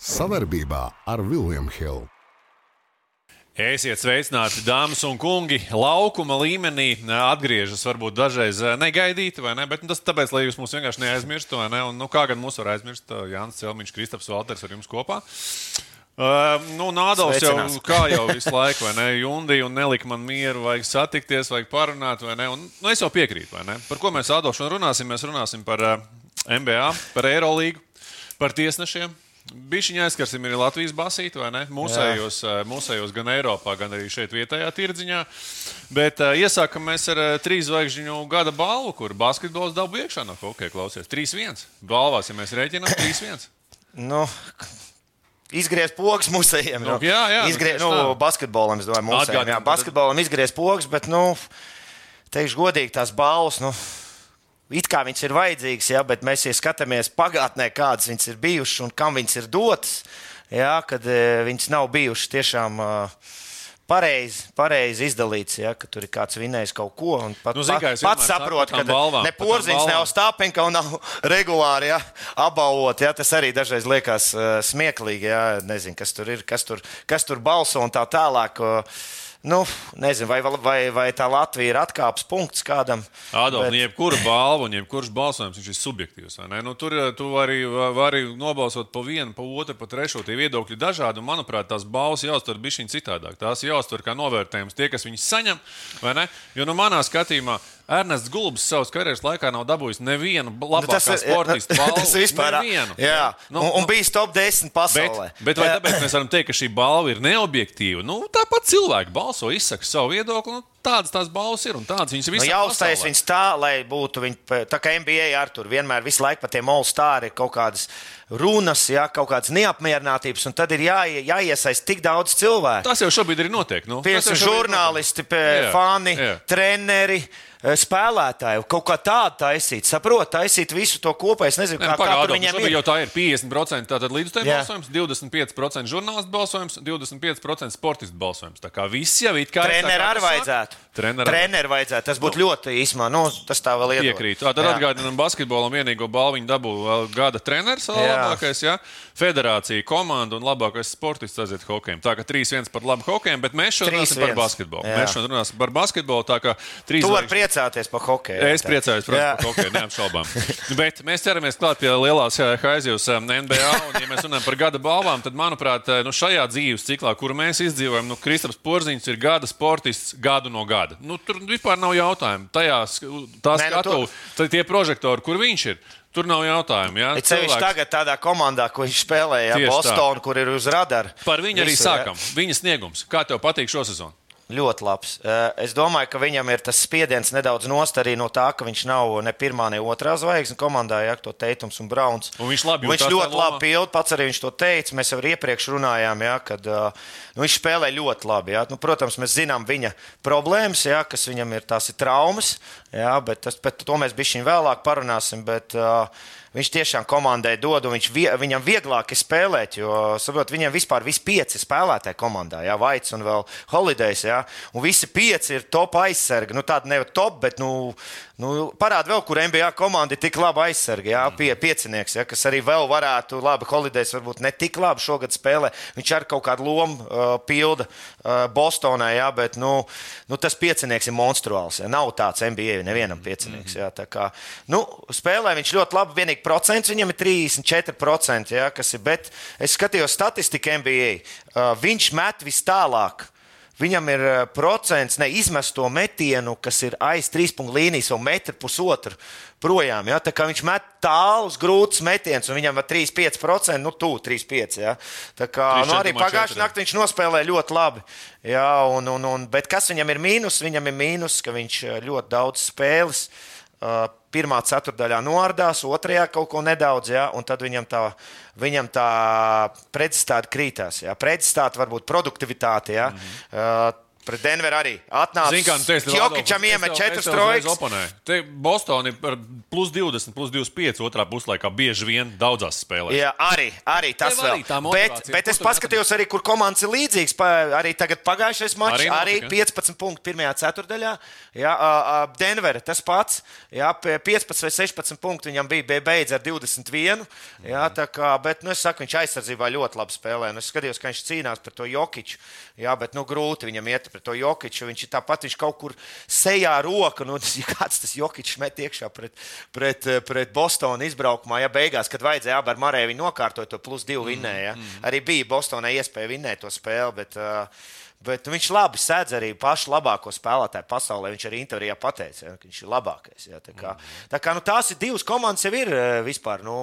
Savarbībā ar Vilniņu Hildu. Esiet sveicināti, dāmas un kungi. Laukuma līmenī atgriežas varbūt dažreiz negaidīti, vai ne? Bet nu, tas tāpēc, lai jūs mūs vienkārši neaizmirstu, vai ne? Un, nu, kā gan mūs var aizmirst? Jānis Celmiņš, Kristaps Valters ar jums kopā. Uh, nu, Nādals jau kā jau visu laiku, vai ne? Jundī un nelika man mieru, vajag satikties, vajag parunāt, vai ne? Un, nu, es jau piekrītu, vai ne? Par ko mēs šodien runāsim? Mēs runāsim par uh, MBA, par Eirolīgu, par tiesnešiem Bišķiņā aizskarsim arī Latvijas basīti, vai ne? Mūsējos, mūsējos gan Eiropā, gan arī šeit vietējā tirdziņā. Bet uh, iesākam mēs ar uh, trīs zvaigžņu gada balvu, kur basketbols dabū iekšā no hokeja klausies. 3-1. Balvās, ja mēs rēķinām, 3-1. nu. Izgriezt pogas musējiem. Nu, jā, jā, izgriezt, nu, nu basketbolam, es domāju, musējiem. Jā, basketbolam izgriezt pogas, bet, nu, teikšu godīgi, tās balvas, nu, It kā viņas ir vajadzīgas, ja, bet mēs ja skatāmies pagātnē, kādas viņas ir bijušas un kam viņas ir dotas, ja, kad e, viņas nav bijušas tiešām. Uh, pareizi, pareizi izdalīts, ja, ka tur ir kāds vinējis kaut ko. Pat, nu, zin, pat, pats saprot, ka balvām, ne porziņš, ne stāpenka un nav regulāri ja, apbalvot. Ja, tas arī dažreiz liekas uh, smieklīgi. Ja, nezinu, kas tur ir, kas tur, kas tur balso un tā tālāk. Uh, Nu, nezinu, vai, vai, vai tā Latvija ir atkāpes punkts kādam. Ādams, bet... jebkura balva un jebkurš balsojums ir subjektīvs. Nu, tur eh, tu vari, vari nobalsot pa vienu, pa otru, pa trešo. Tie viedokļi ir dažādi. Un, manuprāt, tās balvas jāuztver bišķiņ citādāk. Tās jāuztver kā novērtējums tie, kas viņus saņem. Jo nu, manā skatījumā Ernests Gulbis savas karjeras laikā nav dabūjis nevienu labāko nu, sportistu balvu. Tas vispār nevienu. Jā, nu, un, un nu, bijis top 10 pasaulē. Bet, bet vai jā. tāpēc mēs varam teikt, ka šī balva ir neobjektīva? Nu, tāpat cilvēki balso, izsaka savu viedokli. Nu, Tādas tās balvas ir un tādas viņas visur. Nu, jāuztais viņas tā, lai būtu viņa, tā kā NBA ar tur vienmēr visu laiku par tiem all-star ir kaut kādas runas, jā, kaut kādas neapmierinātības, un tad ir jā, jāiesaist tik daudz cilvēku. Tas jau šobrīd ir notiek. Nu. Piemēram, žurnālisti, fani, jā. treneri. Eh, spēlētāju, kaut kā tādu taisīt, saprot, taisīt visu to kopā. Es nezinu, kā, kā tur viņiem ir. Jau tā ir 50% tātad līdzutēju balsojums, 25% žurnālistu balsojums, 25% sportistu balsojums. Tā kā viss jau ir kā treneris arī vajadzētu. Treneru Trener vajadzētu. Tas būtu nu, ļoti īsumā. Nu, tas tā vēl ir. Piekrītu. Tad atgādinām, basketbolam vienīgo balvu dabūja gada treneris, labākais, jā. federācija, komanda un labākais sportists aiziet hokejam. Tā kā 3-1 par labu hokejam, bet mēs šodien runāsim par basketbolu. Jā. Mēs šodien runāsim par basketbolu. Tā kā 3 tu vari priecāties par hokeju. Es priecājos protams, par hokeju, neapšaubām. bet mēs ķeramies klāt pie lielās haizivs NBA. Un, ja mēs runājam par gada balvām, tad, manuprāt, nu, šajā dzīves ciklā, kuru mēs izdzīvojam, nu, Kristaps Porziņš ir gada sportists gadu no gada. Nu, tur vispār nav jautājumu. Tajās tās Nē, nu, skatu, tu... tie prožektori, kur viņš ir. Tur nav jautājumu. Ja? Ir sevišķi tagad tādā komandā, ko viņš spēlēja, Bostonā, kur ir uz radara. Par viņu arī sākam. Ja? Viņa sniegums. Kā tev patīk šo sezonu? Ļoti labs. Eh, es domāju, ka viņam ir tas spiediens nedaudz nost arī no tā, ka viņš nav ne pirmā, ne otrā zvaigzne komandā, ja to Teitums un Brauns. Un viņš labi, un viņš ļoti labi pild, pats arī viņš to teica. Mēs jau iepriekš runājām, ja, kad uh, nu, viņš spēlē ļoti labi. Ja. Nu, protams, mēs zinām viņa problēmas, ja, kas viņam ir, tās ir traumas, ja, bet, tas, bet to mēs bišķiņ vēlāk parunāsim. Bet, uh, Viņš tiešām komandai dod, un vie, viņam vieglāk ir spēlēt, jo, saprot, viņam vispār visi pieci spēlētāji komandā, jā, Vaits un vēl Holidays, jā, un visi pieci ir top aizsargi, nu tādi nevar top, bet, nu, Nu, Parāda vēl, kur NBA komanda ir tik laba aizsarga, jā, pie, piecinieks, jā, kas arī vēl varētu, labi, Holidays varbūt ne tik labi šogad spēlē. Viņš ar kaut kādu lomu uh, pilda uh, Bostonā, jā, bet nu, nu, tas piecinieks ir monstruāls. Jā. Nav tāds NBA nevienam piecinieks. Jā, kā, nu, spēlē viņš ļoti labi, vienīgi procents viņam ir 34%, jā, kas ir, bet es skatījos statistiku NBA. Uh, viņš met vis tālāk. Viņam ir eh, procents neizmesto metienu, kas ir aiz trīspunktu līnijas, jau metru pusotru projām. Ja? Tā kā viņš met tālus, grūtus metienus, un viņam ir 3,5%, nu, tuvu 3,5%. Ja? Tā kā nu, arī pagājušā naktī viņš nospēlēja ļoti labi. Ja? Un, un, un, bet kas viņam ir mīnus? Viņam ir mīnus, ka viņš eh, ļoti daudz spēles. Uh, pirmā ceturdaļā noārdās, otrajā kaut ko nedaudz, ja, un tad viņam tā, viņam tā pretstāta krītās. Ja. Pretstāta varbūt produktivitāte. Ja. Mm -hmm. uh, Pret Denveru arī atnāca. Zini, kā nu teiks, Jokičam iemet četras trojkas. Te Bostonā ir plus 20, plus 25 otrā puslaikā bieži vien daudzās spēlēs. Jā, arī, arī tas Tev vēl. arī bet, bet es paskatījos arī, kur komandas ir līdzīgas. Arī tagad pagājušais mačs, Arī arī, notika. arī 15 punkti pirmajā ceturdaļā. Jā, Denvera tas pats. Jā, pie 15 vai 16 punkti viņam bija, bija beidz ar 21. Jā, tā kā, bet, nu, es saku, viņš aizsardzībā ļoti labi spēlē. Nu, es skatījos, ka viņš cīnās par to Jokiču. Jā, bet, nu, grūti viņam iet pret to Jokiču. Viņš ir tāpat, viņš kaut kur sejā roka. Nu, tas, ja kāds tas Jokičs met iekšā pret, pret, eh, pret Bostonu izbraukumā, ja beigās, kad vajadzēja abi ar Marēju nokārtot to plus divu vinnēju. Ja? Arī bija Bostonai iespēja vinnēt to spēli. Bet, uh, Bet viņš labi sēdz arī pašu labāko spēlētāju pasaulē. Viņš arī intervijā pateica, ja, ka viņš ir labākais. Ja, tā kā, tā kā nu, tās ir divas komandas, jau ir eh, vispār nu,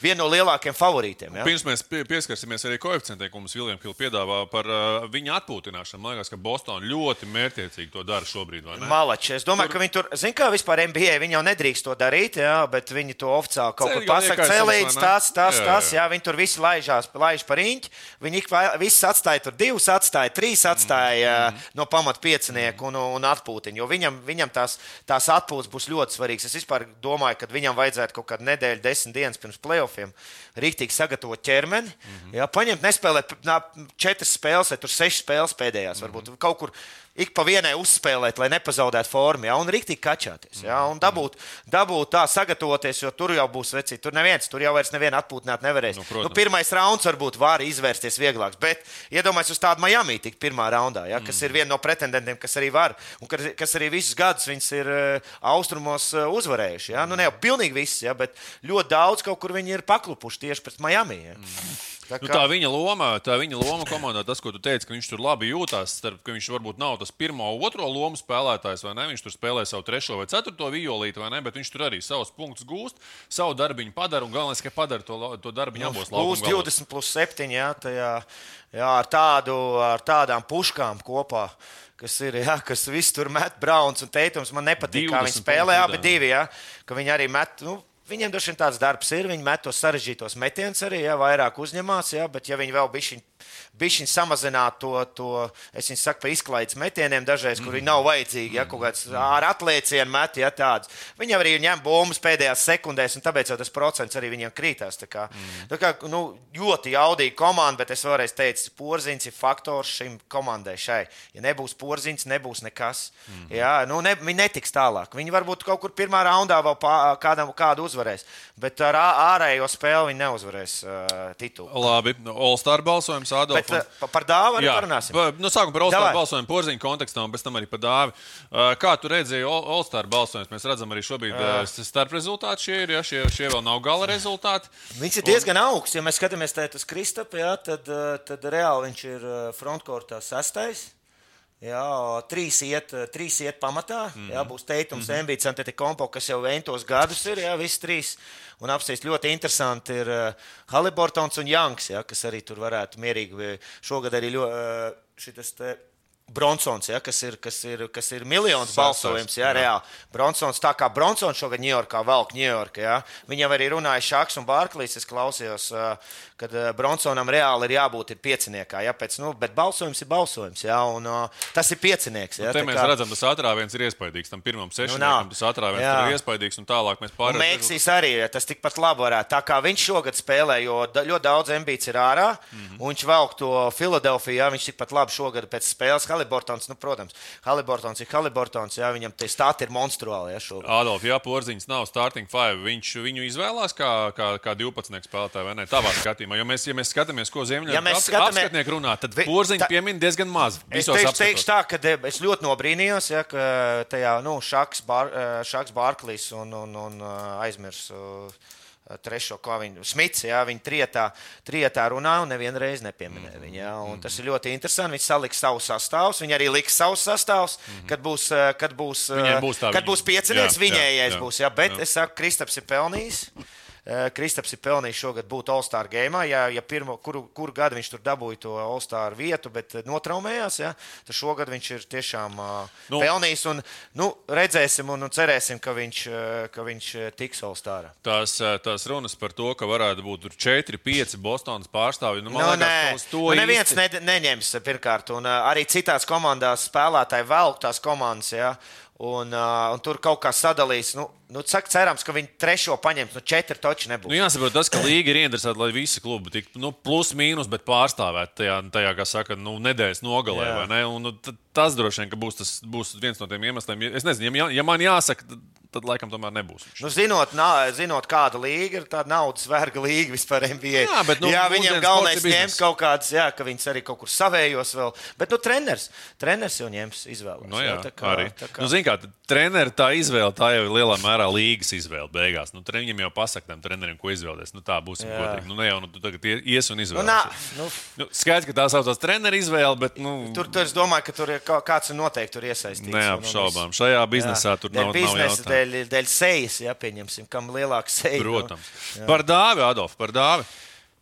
viena no lielākajiem favorītiem. Ja. Pirms mēs pie- pieskarsimies arī koeficientiem, ko mums Viljams Hilde piedāvā par uh, viņa atpūtināšanu. Man liekas, ka Bostonā ļoti mērķiecīgi to dara šobrīd. Malači. Es domāju, tur... ka viņi tur, zina, kā vispār NBA, viņi jau nedrīkst to darīt, jā, bet viņi to oficiāli kaut savus, vai ne? tas, tas, tas, jā. viņi tur visi laižās, laiž par īņķi. Viņi visus atstāja tur divus, atstāja trīs, atstāja Mm. no pamata piecinieku un, un atpūtiņu. Jo viņam, viņam tās, tās atpūtas būs ļoti svarīgas. Es domāju, ka viņam vajadzētu kaut kādu nedēļu, desmit dienas pirms playoffiem rīktīgi sagatavot ķermeni. Mm Mhm. -hmm. Jā, paņemt, nespēlēt nā, četras spēles, vai tur sešas spēles pēdējās. Mm -hmm. Varbūt kaut kur ik pa vienai uzspēlēt, lai nepazaudētu formu, ja, un rīktīgi kačāties. Ja, un dabūt, dabūt tā, sagatavoties, jo tur jau būs veci. Tur neviens, tur jau vairs nevienu atpūtināt nevarēs. Nu, Nu, protams. nu, pirmais rauns varbūt var izvērsties vieglāks, bet iedomājieties uz tādu Miami tik pirmā raundā, ja, kas mm. ir viena no pretendentiem, kas arī var, un kas, kas arī visus gadus viņas ir uh, austrumos uh, uzvarējuši. Ja. Nu, ne jau pilnīgi viss, ja, bet ļoti daudz kaut kur viņi ir paklupuši tieši pret Miami. Ja. Tā Nu, tā viņa loma, tā viņa loma komandā, tas, ko tu teici, ka viņš tur labi jūtas, starp, ka viņš varbūt nav tas pirmo, otro lomu spēlētājs, vai ne? Viņš tur spēlē savu trešo vai ceturto violīti, vai ne? Bet viņš tur arī savus punktus gūst, savu darbu padara un galvenais, ka padara to, to darbu abos Plus laukuma galos. 20, plus 7, jā, tajā, jā, ar, tādu, ar tādām puškām kopā. Kas ir, jā, kas viss tur met Browns un Teitums. Man nepatīk, kā 20 viņi spēlē, abi divi. Jā, ka viņi arī met, nu, viņiem droši vien tāds darbs ir. Viņi met tos sarežģītos metienus arī, jā, vairāk uzņemās, jā, bet ja viņi vēl bišķiņ, bišķiņ samazinātu to, to, es viņu saku, pa izklaides metieniem dažreiz, kur viņi nav vajadzīgi, ja kaut kāds ar atliecienu met, ja tāds. Viņi arī ņem bumbas pēdējās sekundēs, un tāpēc jau tas procents arī viņiem krītās. Tā kā, tā kā nu, ļoti jaudīga komanda, bet es vēlreiz teicu, porziņš ir faktors šim komandai šai. Ja nebūs porziņš, nebūs nekas. Mm. Jā, nu, ne, viņi netiks tālāk. Viņi varbūt kaut kur pirmā raundā vēl pā, kādam, kādu uzvarēs, bet ar ārējo spēli viņi neuzvarēs uh, titulu. Labi, All-Star balsojums, Adolf. Bet uh, pa- par dāvanu Jā, parunāsim. pa- nu, sākam par Davai. balsojumu porziņu kontekstā, un pēc tam arī par dāvi. Uh, Kā tu redzēji All-Star balsojumus? Mēs redzam arī šobrīd uh, starp rezultāti šie ir, ja šie, šie vēl nav gala rezultāti. Viņš ir diezgan augsts. Ja mēs skatāmies uz Kristapu, tad, tad reāli viņš ir frontkortā sastais. Jā, trīs iet, eh, trīs iet pamatā. Mm -hmm. Jā, būs teikums, mm -hmm. Embīts, Antetokounmpo, kas jau vientos gadus ir, jā, visi trīs. Un apstāties ļoti interesanti ir uh, Haliburtons un Janks, jā, kas arī tur varētu mierīgi eh, šogad arī ļoti, uh, šitas te Bronsons, ja, kas, ir, kas, ir, kas ir Sastais, balsojums. Jā, jā. reāli. Bronsons, tā kā Bronsons šogad Ņujorkā velk Ņujorkā. Ja. Viņam arī runāja Šaks un Bārklīs. Es klausījos, kad Bronsonam reāli ir jābūt ir pieciniekā. Ja, pēc, nu, bet balsojums ir balsojums. Ja, un, tas ir piecinieks. Ja, Te tā mēs kā- redzam, tas atrāviens ir iespaidīgs. Tam pirmam sešniekam tas atrāviens ir iespaidīgs, un tālāk mēs pārējām. Meksijas arī ja, tas tikpat labi varētu. Tā kā viņš šogad spēlē, jo ļoti daudz ambīcijas ir ārā, mm. -hmm. un viņš velk to Filadelfiju. Ja, viņš tikpat labi šogad pēc spēles Haliburtons. Nu, protams, Haliburtons ir Haliburtons. Ja, viņam tie stāti ir monstruāli. Šogad. Adolf, ja porziņš nav starting five, viņš viņu izvēlās kā, kā, kā 12 spēlētāju vai ne? Tavā skatījumā, jo mēs, ja mēs skatāmies, ko Ziemļa Ja ap- skatāmies- runā, tad porziņš tā- piemin diezgan maz. Es teikšu, apskatos. teikšu tā, ka es ļoti nobrīnījos, ja, ka tajā nu, Šaks, Bar, Šaks Barklīs un, un, un eh, aizmirsu. Eh, Trešo, kā viņi Smits, jā, viņi trietā, trietā runā un nevienu reizi nepieminēja viņu. Jā, tas ir ļoti interesanti. Viņi saliks savus sastāvus, viņi arī liks savus sastāvus, kad būs, eh, kad būs, eh, būs kad viņa- būs piecinieks, viņējais būs. Jā, bet jā. es saku, Kristaps ir pelnījis. Kristaps ir pelnījis šogad būt All-Star game. Ja, ja pirmo, kuru, kuru gadu viņš tur dabūja to All-Star vietu, bet notraumējās, ja, tad šogad viņš ir tiešām nu, pelnījis. Un, nu, redzēsim un, un cerēsim, ka viņš, ka viņš tiks All-Star. Tās, tās runas par to, ka varētu būt 4, 5 Bostonas pārstāvji. Nu, nu, liekas, nē, nu, neviens ne, neņems pirmkārt. Un, arī citās komandās spēlētāji velk tās komandas. Ja? Un, uh, un tur kaut kā sadalīs. Nu, nu, saka, cerams, ka viņi trešo paņems. Nu, četri toči nebūs. Nu, jāsaprot, tas, ka līga ir interesēta, lai visi klubi tiktu nu, plus mīnus, bet pārstāvēt tajā, tajā kā saka, nu, nedēļas nogalē. Ne? Un, nu, tas droši vien būs, tas, būs viens no tiem iemesliem. Es nezinu, ja, ja man jāsaka, tad laikam tomēr nebūs. Nu, zinot, nā, zinot, kāda līga ir, tāda naudas verga līga vispār NBA. Jā, bet nu, jā, viņiem galvenais ņemt kaut kādas, jā, ka viņas arī kaut kur savējos vēl. Bet, nu, treneris, treneris jau ņems izvēli. Nu, jā, jā, tā kā, arī. Tā kā... Nu, zin kā, treneri tā izvēle, tā jau ir lielā mērā līgas izvēle beigās. Nu, viņam jau pasaka tam trenerim, ko izvēlēties. Nu, tā būs godīgi. Nu, ne jau nu, tu tagad ies un izvēlēsies. Nu, nu, nu, skaidrs, ka tā saucās treneru izvēle, bet. Nu, tur, tur es domāju, ka tur ir kāds noteikti tur iesaistīts. Neapšaubām. Šajā biznesā jā. tur nav. Biznesa dēļ, dēļ sejas, ja pieņemsim, kam lielāka seja. Nu, Protams. Nu, par dāvi, Adolf, par dāvi.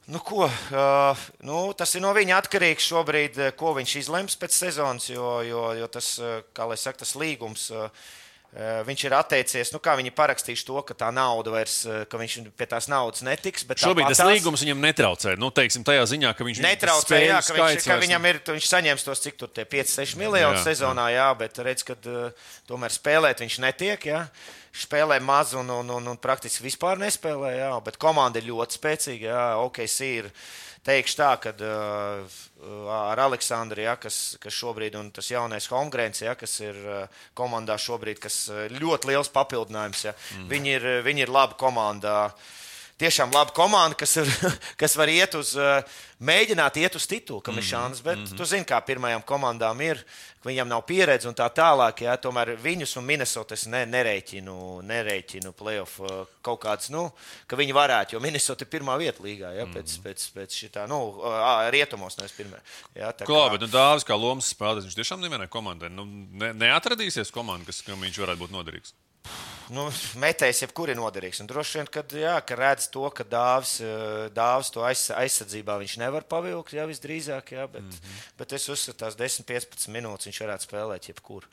Nu, ko, uh, nu, tas ir no viņa atkarīgs šobrīd, ko viņš izlems pēc sezonas, jo, jo, jo tas, kā lai saka, tas līgums. Uh, Viņš ir atteicies, nu, kā viņi parakstījuši to, ka tā nauda vairs, ka viņš pie tās naudas netiks. Šobrīd tas līgums viņam netraucē. Nu, teiksim, tajā ziņā, ka viņš netraucē, jā, ka, viņš, ka viņam ir, viņš saņems tos, cik tur tie 5-6 miljoni sezonā, jā, bet redz, ka uh, tomēr spēlēt viņš netiek. Jā spēlē maz un, un, un, un praktiski vispār nespēlē. Jā, bet komanda ir ļoti spēcīga. Jā, OKC ir. Teikšu tā, ka uh, ar Aleksandru, ja, kas, kas šobrīd ir tas jaunais Holmgrens, ja, kas ir uh, komandā šobrīd, kas ļoti liels papildinājums. Ja. Mm. Viņi, ir, viņi ir labi komandā. Tiešām laba komanda, kas, ir, kas var iet uz, uh, mēģināt iet uz titulu, kam mm -hmm. ir šāds. Bet mm -hmm. tu zini, kā pirmajām komandām ir ka viņam nav pieredze un tā tālāk. Jā, tomēr viņus un Minnesota es ne, nereiķinu, nereiķinu playoff uh, kaut kāds, nu, ka viņi varētu, jo Minnesota ir pirmā vieta līgā, jā, pēc, mm. pēc, pēc šitā, nu, rietumos nevis pirmā. Jā, tā kā, kā bet nu, dāvis kā lomas spēlētājs, viņš tiešām nevienai komandai, nu, ne, neatradīsies komanda, kas, kam viņš varētu būt noderīgs nu, metējs jebkur ir noderīgs. Un droši vien, kad, jā, ka redz to, ka dāvis, eh, dāvis to aiz, aizsardzībā viņš nevar pavilkt, jā, visdrīzāk, jā, bet, mm -hmm. bet es uzskatu, tās 10-15 minūtes viņš varētu spēlēt jebkur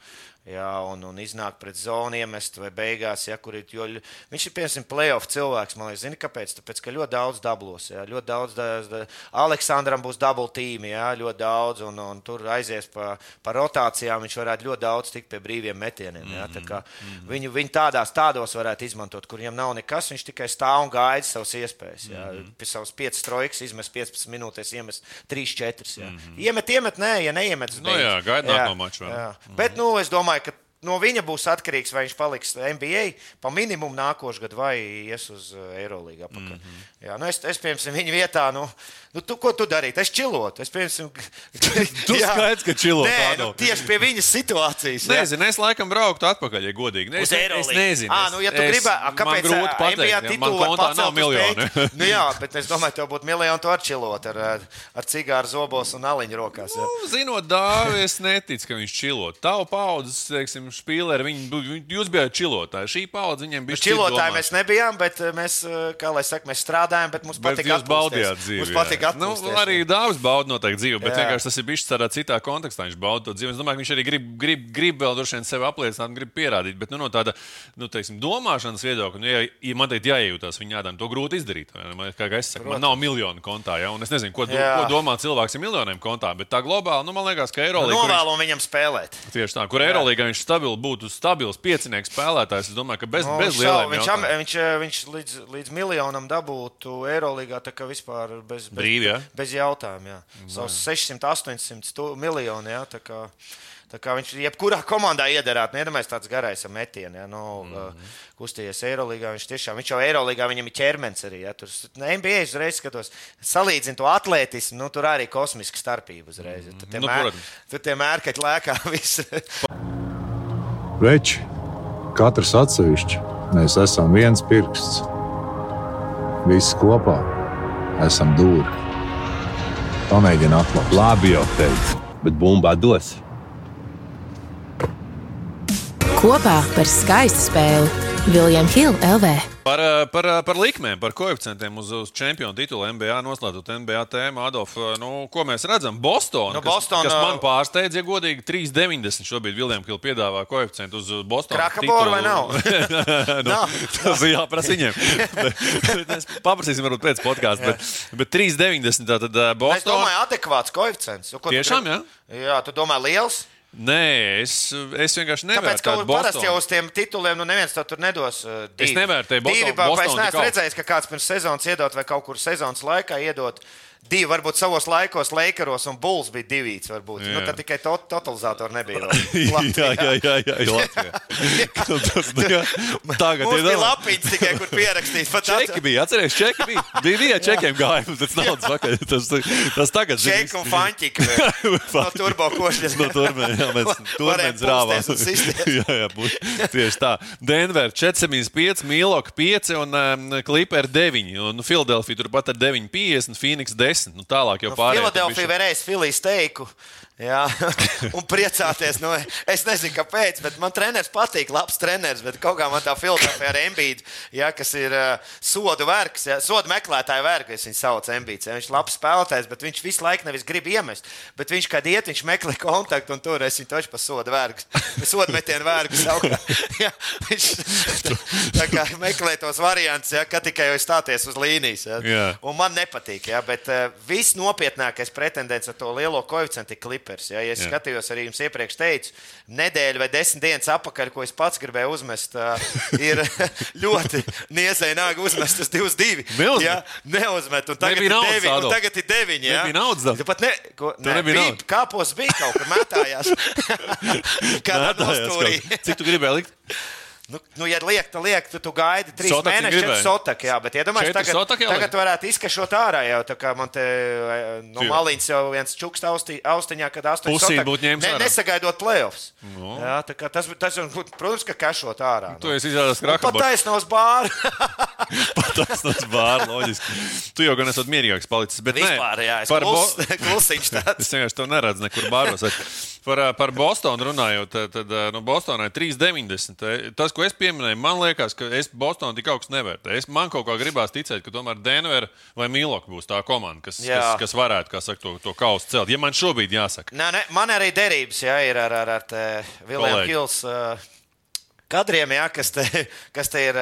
jā, un, un iznāk pret zonu iemest vai beigās, ja, kur ir. Jo, viņš ir piemēram playoff cilvēks, man liekas, zini, kāpēc? Tāpēc, ka ļoti daudz dablos, jā, ļoti daudz, da, Aleksandram būs dubult tīmi, jā, ļoti daudz, un, un tur aizies pa, pa rotācijām, viņš varētu ļoti daudz tikt pie brīviem metieniem. Jā, mm -hmm. viņu, viņu tādās, tādos varētu izmantot, kur viņam nav nekas, viņš tikai stāv un gaida savas iespējas. Jā, mm -hmm. Pie savas 5 trojkas izmest 15 minūtēs, iemest 3-4. Mm -hmm. Iemet, iemet, nē, ja neiemet, tad. No, nu jā, gaida nākamā mačā. Mm -hmm. Bet, nu, es domāju, ka no viņa būs atkarīgs, vai viņš paliks NBA pa minimumu nākošais gads vai ies uz eh, Eirolandu. Mm -hmm. Jā, nu es, es piemēram, viņa vietā. Nu, Nu, tu, ko tu darītu? Es čilotu. Es piemēram, tu skaidrs, ka čilot. Nē, nu, tieši pie viņas situācijas. Jā. Nezinu, es laikam brauktu atpakaļ, ja godīgi. Ne, es, es nezinu. À, nu, ja tu gribētu, kāpēc grūti pateikt, ja man kontā nav miljoni. nu, jā, bet es domāju, tev būtu miljoni, tu ar čilot ar, ar cigāru zobos un aliņu rokās. Jā. Nu, zinot dāvi, es neticu, ka viņš čilot. Tavu paudzes, teiksim, špīleri, viņi, jūs bijāt čilotāji. Šī paudze viņiem bija. Čilotāji mēs nebijām, bet mēs, kā lai saka, mēs strādājām, bet mums patīk. Jūs baudījāt dzīvi. Atpūsties. Nu, arī dāvāts bauda noteikti dzīvi, bet jā. vienkārši tas ir bijis tādā citā kontekstā. Viņš bauda to dzīvi. Es domāju, ka viņš arī grib, grib, grib vēl droši vien sevi apliecināt, grib pierādīt. Bet nu, no tāda nu, teiksim, domāšanas viedokļa, nu, ja, ja man teikt, jāiejūtās viņa ādām, to grūti izdarīt. Man, kā es saku, Protams. man nav miljonu kontā, ja, un es nezinu, ko, jā. ko domā cilvēks ar miljoniem kontā. Bet tā globāli, nu, man liekas, ka Eirolandā. Novēlu viņam spēlēt. Tieši tā, kur Eirolandā viņš stabil, būtu stabils piecinieks spēlētājs. Es domāju, ka bez, no, bez lieliem viņš, am, viņš, viņš līdz, līdz miljonam dabūtu Eirolandā, tā kā vispār bez, bez, Brīvi, ja? bez jautājuma. Savus 600, 800 miljonu. Ja, tā kā, tā kā viņš jebkurā komandā iederētu, nedomājas tāds garais metiens. Ja, nu, mm -hmm. Kustījies Eirolandā. Viņš tiešām, viņš jau Eirolandā, viņam ir ķermenis arī. Ja, tur NBA uzreiz skatos, salīdzinu to atlētismu, nu, tur arī kosmiska starpība uzreiz. Tur tie, nu, mēr, tur tie mērkaļi lēkā visi. Veči, katrs atsevišķi, mēs esam viens pirksts. Visi kopā esam dūri. Pamēģini atklāt. Labi, jau teicu, bet bumba dos. Kopā par skaistu spēli Viljams Hilde LV. Par, ā, par, ā, par likmēm, par koeficientiem uz, uz čempionu titulu NBA noslēdzot NBA tēmu. Adolf, ā, nu, ko mēs redzam? Bostonā. Nu, kas, Boston, kas ā, man pārsteidz, ja godīgi, 3,90 šobrīd Viljams Kilts piedāvā koeficientu uz Bostonas. Krakaboru vai nav? nu, Nav. tas ir jāprasa viņiem. Mēs paprasīsim, varbūt pēc podkāsta. Bet, bet 3,90 tātad ā, Es Bostonā. domāju, adekvāts koeficients. Nu, Tiešām, gribi? Jā, tu domā, liels? Nē, es, es vienkārši Tāpēc, ka nevērtēju parasti jau Bostonu. uz tiem tituliem nu neviens to tur nedos. uh, Es divi. nevērtēju Boston- Divi, Bostonu Es neesmu redzējis, ka kāds pirms sezonas iedot vai kaut kur sezonas laikā iedot. Divi, varbūt savos laikos, Lakeros un Bulls bija divi. Nu, tad tikai to, totalizātori nebija. Jā, jā, jā, jā, jā, Latvijā. Tas, nu, jā. Tagad Mums ir bija lapiņas tikai, kur pierakstīts. Pat Čeki bija, atcerieties, čeki bija. Bija viena čekiem gājuma, tas naudas pakaļ. Tas, tas tagad Čeki un fanķiki. No turbo košļas. No turmēm, jā, mēs un sisties. jā, jā, būs. Tieši tā. Denver 475, Milok 5 un um, Clipper 9. Un Filadelfija turpat ar 950, Phoenix 10. Nu, tālāk jau pārējie. tur Filadelfija varēs filijas teiku. Jā, un priecāties. Nu, es nezinu, kāpēc, bet man treneris patīk. Labs treneris, bet kaut kā man tā Filadelfija ar Embīdu, jā, kas ir uh, sodu vergs, jā, sodu meklētāju vergs, viņu saucu Embīds. Jā, viņš ir labs spēlētājs, bet viņš visu laiku nevis grib iemest. Bet viņš, kad iet, viņš meklē kontaktu, un tur es viņu toču pa sodu vergu. Sodu metienu vergu savukārt. Jā, viņš tā kā meklē tos variantus, jā, kad tikai jau stāties uz līnijas. Jā. Jā. Un man nepatīk, ja, bet uh, viss nopietnākais pretendents ar to lielo koeficientu ir klipers. Ja. Ja es Jā. skatījos, arī jums iepriekš teicu, nedēļa vai desmit dienas atpakaļ, ko es pats gribēju uzmest, uh, ir ļoti niezēji nāk uzmest uz 2-2. Neuzmet. Ja, neuzmet. Un tagad, ir devi, un tagad ir 9. Ja. Nebija naudas. Tu pat ne, ko, ne, bija, kāpos bija kaut kur metājās. Kādā nostūrī. Cik tu gribēji likt? Nu, nu, ja liek, tad liek, tu, tu gaidi trīs Sotaku mēnešus, četras sotakas. Jā, bet iedomājieties, Četri tagad, sotaki jāliek? tagad varētu izkašot ārā jau. Tā kā man te eh, no Tie. maliņas jau viens čukst austi, austiņā, kad astoņi ņēmis ne, ārā. Nesagaidot playoffs. No. Jā, tā kā tas, tas, protams, ka kašot ārā. Tu esi izrādās Pat krakabors. taisno uz bāru. Tas bārs, loģiski. Tu jau gan esat mierīgāks palicis. Bet nē, Vispār, jā, es par Bo- klus, klusiņš tāds. Es vienkārši to neredzu nekur bāros. Par, par Bostonu runājot, tad, tad no Bostonai 3,90. Ē, Tas, ko es pieminēju, man liekas, ka es Bostonu tik augstu nevērtēju. Es man kaut kā gribās ticēt, ka tomēr Denver vai Milok būs tā komanda, kas, Jā. kas, kas varētu kā saka, to, to kausu celt. Ja man šobrīd jāsaka, Nē, nē, man arī derības jā, ir ar, ar, ar Vilnius Kolēģi. Kadriem, jā, kas, te, kas te ir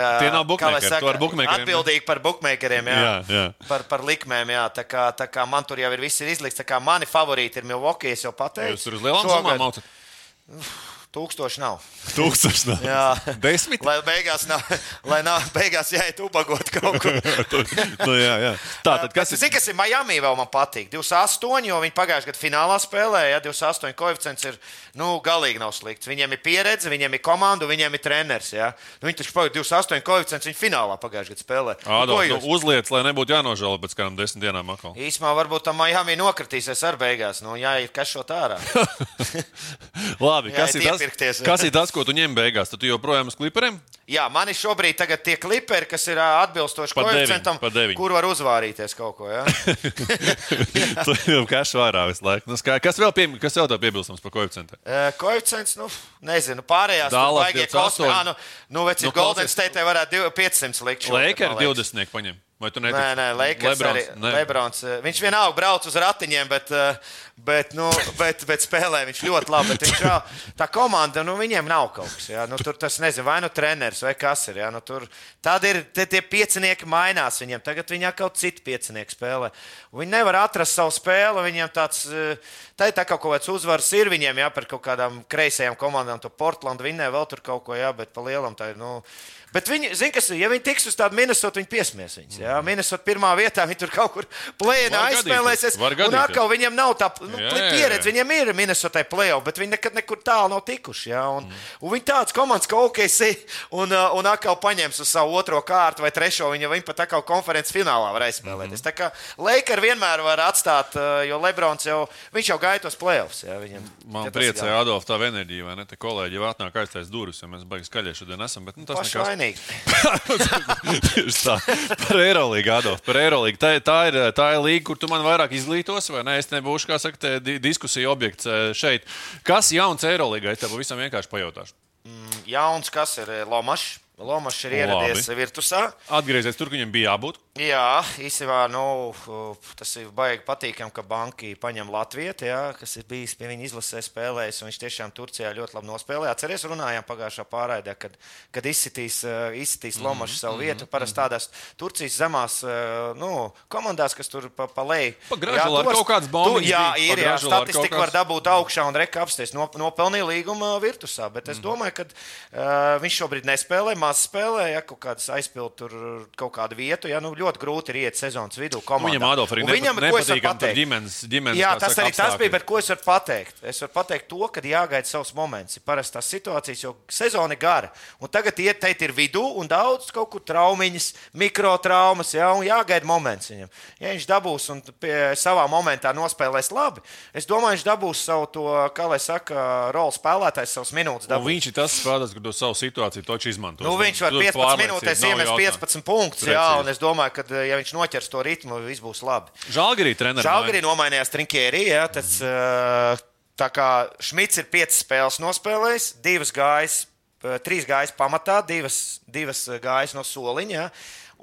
saka, atbildīgi par bookmakeriem, jā, Jā, jā. Par, par likmēm. Jā, tā, kā, tā kā man tur jau ir viss ir izlikts, tā kā mani favorīti ir es jau pateicu. jūs tur uz lielām summām maucat. Tūkstoši nav. Tūkstoši nav. Jā. Desmit? Lai beigās nav, lai nav beigās jāiet ubagot kaut kur. nu, jā, jā. Tā tad kas ir? ir? Kas ir Miami vēl man patīk? 28, jo viņi pagājušajā gadā finālā spēlēja. Ja, 28 koeficients ir nu, galīgi nav slikts. Viņiem ir pieredze, viņiem ir komanda, viņiem ir treneris. Ja. Nu, viņi taču pagājušajā 28 koeficients viņa finālā pagājušajā gadā spēlē. Nu, Ādo, nu, jūs? uzliec, lai nebūtu jānožēlo pēc kādām desmit dienām atkal. Īsumā varbūt tam Miami nokritīsies ar beigās. Nu, jā, ir kas šo ārā. Labi, Jā, kas ir, tas, iepirkties. kas ir tas, ko tu ņem beigās? Tad tu joprojām uz klipriem? Jā, man ir šobrīd tie kliperi, kas ir atbilstoši koeficientam, kur var uzvārīties kaut ko. Ja? tu jau kā švārā visu laiku. Nu, skā- kas vēl, pie, kas vēl tev piebilstams par koeficientu? Uh, Koeficients, nu, nezinu, pārējās baigie 28. kosmi. Ah, nu, nu, veci, Nu, Golden. State varētu div- 500 likt. Lakers man liekas. 20 paņem. Vai tu netici? Nē, nē, Lakers Lebrons, arī. nē. Lebrons, eh, viņš vienalga brauc uz ratiņiem, bet, eh, bet, nu, bet, bet spēlē viņš ļoti labi. Viņš, jau- tā komanda, nu, viņiem nav kaut kas. Jā, nu, tur tas nezinu, vai nu treneris vai kas ir. Jā, nu, tur, tad ir te, tie piecinieki mainās viņiem. Tagad viņi atkal citu piecinieku spēlē. Viņi nevar atrast savu spēli. Viņiem tāds, eh, tā ir tā kaut kāds uzvaras ir viņiem, jā, par kaut kādām kreisajām komandām. To Portlandu vinnē vēl tur kaut ko, jā, bet pa lielam tā ir. Nu, Bet viņi, zin, kas ja viņi tiks uz tādu Minnesota, viņi piesmies viņus. Jā, Minnesota pirmā vietā, viņi tur kaut kur plēnā aizspēlēsies. Un atkal viņiem nav tā nu, Jā, jā, jā. pieredze, viņiem ir Minnesota plēsoņa, bet viņi nekad nekur tālu nav tikuši. Jā, un, mm. un viņi tāds komandas kā OKC un, uh, un atkal paņems uz savu otro kārtu vai trešo, viņa viņi pat atkal konferences finālā var aizspēlēties. Mm -hmm. Tā kā Lakers vienmēr var atstāt, uh, jo Lebrons jau, viņš jau gaitos plēsoņus. Man priecē, Adolf, tā enerģija, vai ne? Te kolēģi jau atnāk aiztais durvis, jo mēs baigi skaļie šodien esam. Bet, nu, tas nekas. Vainīgi. Tieši tā. Par Eirolīgu, Adolf, par Eirolīgu. Tā, tā, ir, tā ir līga, kur tu man vairāk izglītos, vai ne? Es nebūšu, kā saka, diskusija objekts eh, šeit. Kas jauns Eirolīgā? Es tev pavisam vienkārši pajautāšu. Jauns, kas ir eh, Lomašs. Lomačs ir ieradies virtusā. Atgriezies tur, kur viņam bija jābūt. Jā, īstenībā nu, tas ir baigi patīkami, ka banki paņem Latviju, kas ir bijis pie viņa izlasē spēlējis. Viņš tiešām Turcijā ļoti labi nospēlēja. Atcerieties, runājām pagājušā pārraidē, kad, kad izsitīs, uh, izsitīs Mhm, Lomačs savu vietu. Parasti tādās Turcijas zemās uh, nu, komandās, kas tur pa, pa leju. Tos- kaut kāds baumiņš Jā, ir, jā, statistika var dabūt augšā un reka apsties. Nop, nopelnīja līguma virtusā, bet Mhm. es domāju, ka uh, viņš šobrīd nespēlē, maz spēlē, ja kaut kādas aizpild tur kaut kādu vietu. Ja, nu, ļoti grūti ir iet sezonas vidū. Komandā. Viņam, Adolf, arī viņam, nepatīkam tur pateikt? ģimenes, ģimenes Jā, tas saka, arī tas apstākļi. bija, bet ko es varu pateikt? Es varu pateikt to, ka jāgaida savs moments. Ir parasti tās situācijas, jo sezona ir gara. Un tagad iet teikt, ir vidū un daudz kaut kur traumiņas, mikrotraumas, jā, un jāgaida moments viņam. Ja viņš dabūs un savā momentā nospēlēs labi, es domāju, viņš dabūs savu to, kā lai saka, rolu spēlētājs savus minūtes. Dabūs. viņš ir tas spēlētājs, kurš to savu situāciju toču izmanto. Nu, viņš var 15 minūtēs iemest 15 punktus, jā, un es domāju, ka, ja viņš noķers to ritmu, viss būs labi. Žalgarī treneris. Žalgari nomainījās Trinkērī. Ja, tas, uh, tā kā Šmits ir piecas spēles nospēlējis, divas gājas, uh, trīs gājas pamatā, divas, divas gājas no soliņa. Ja.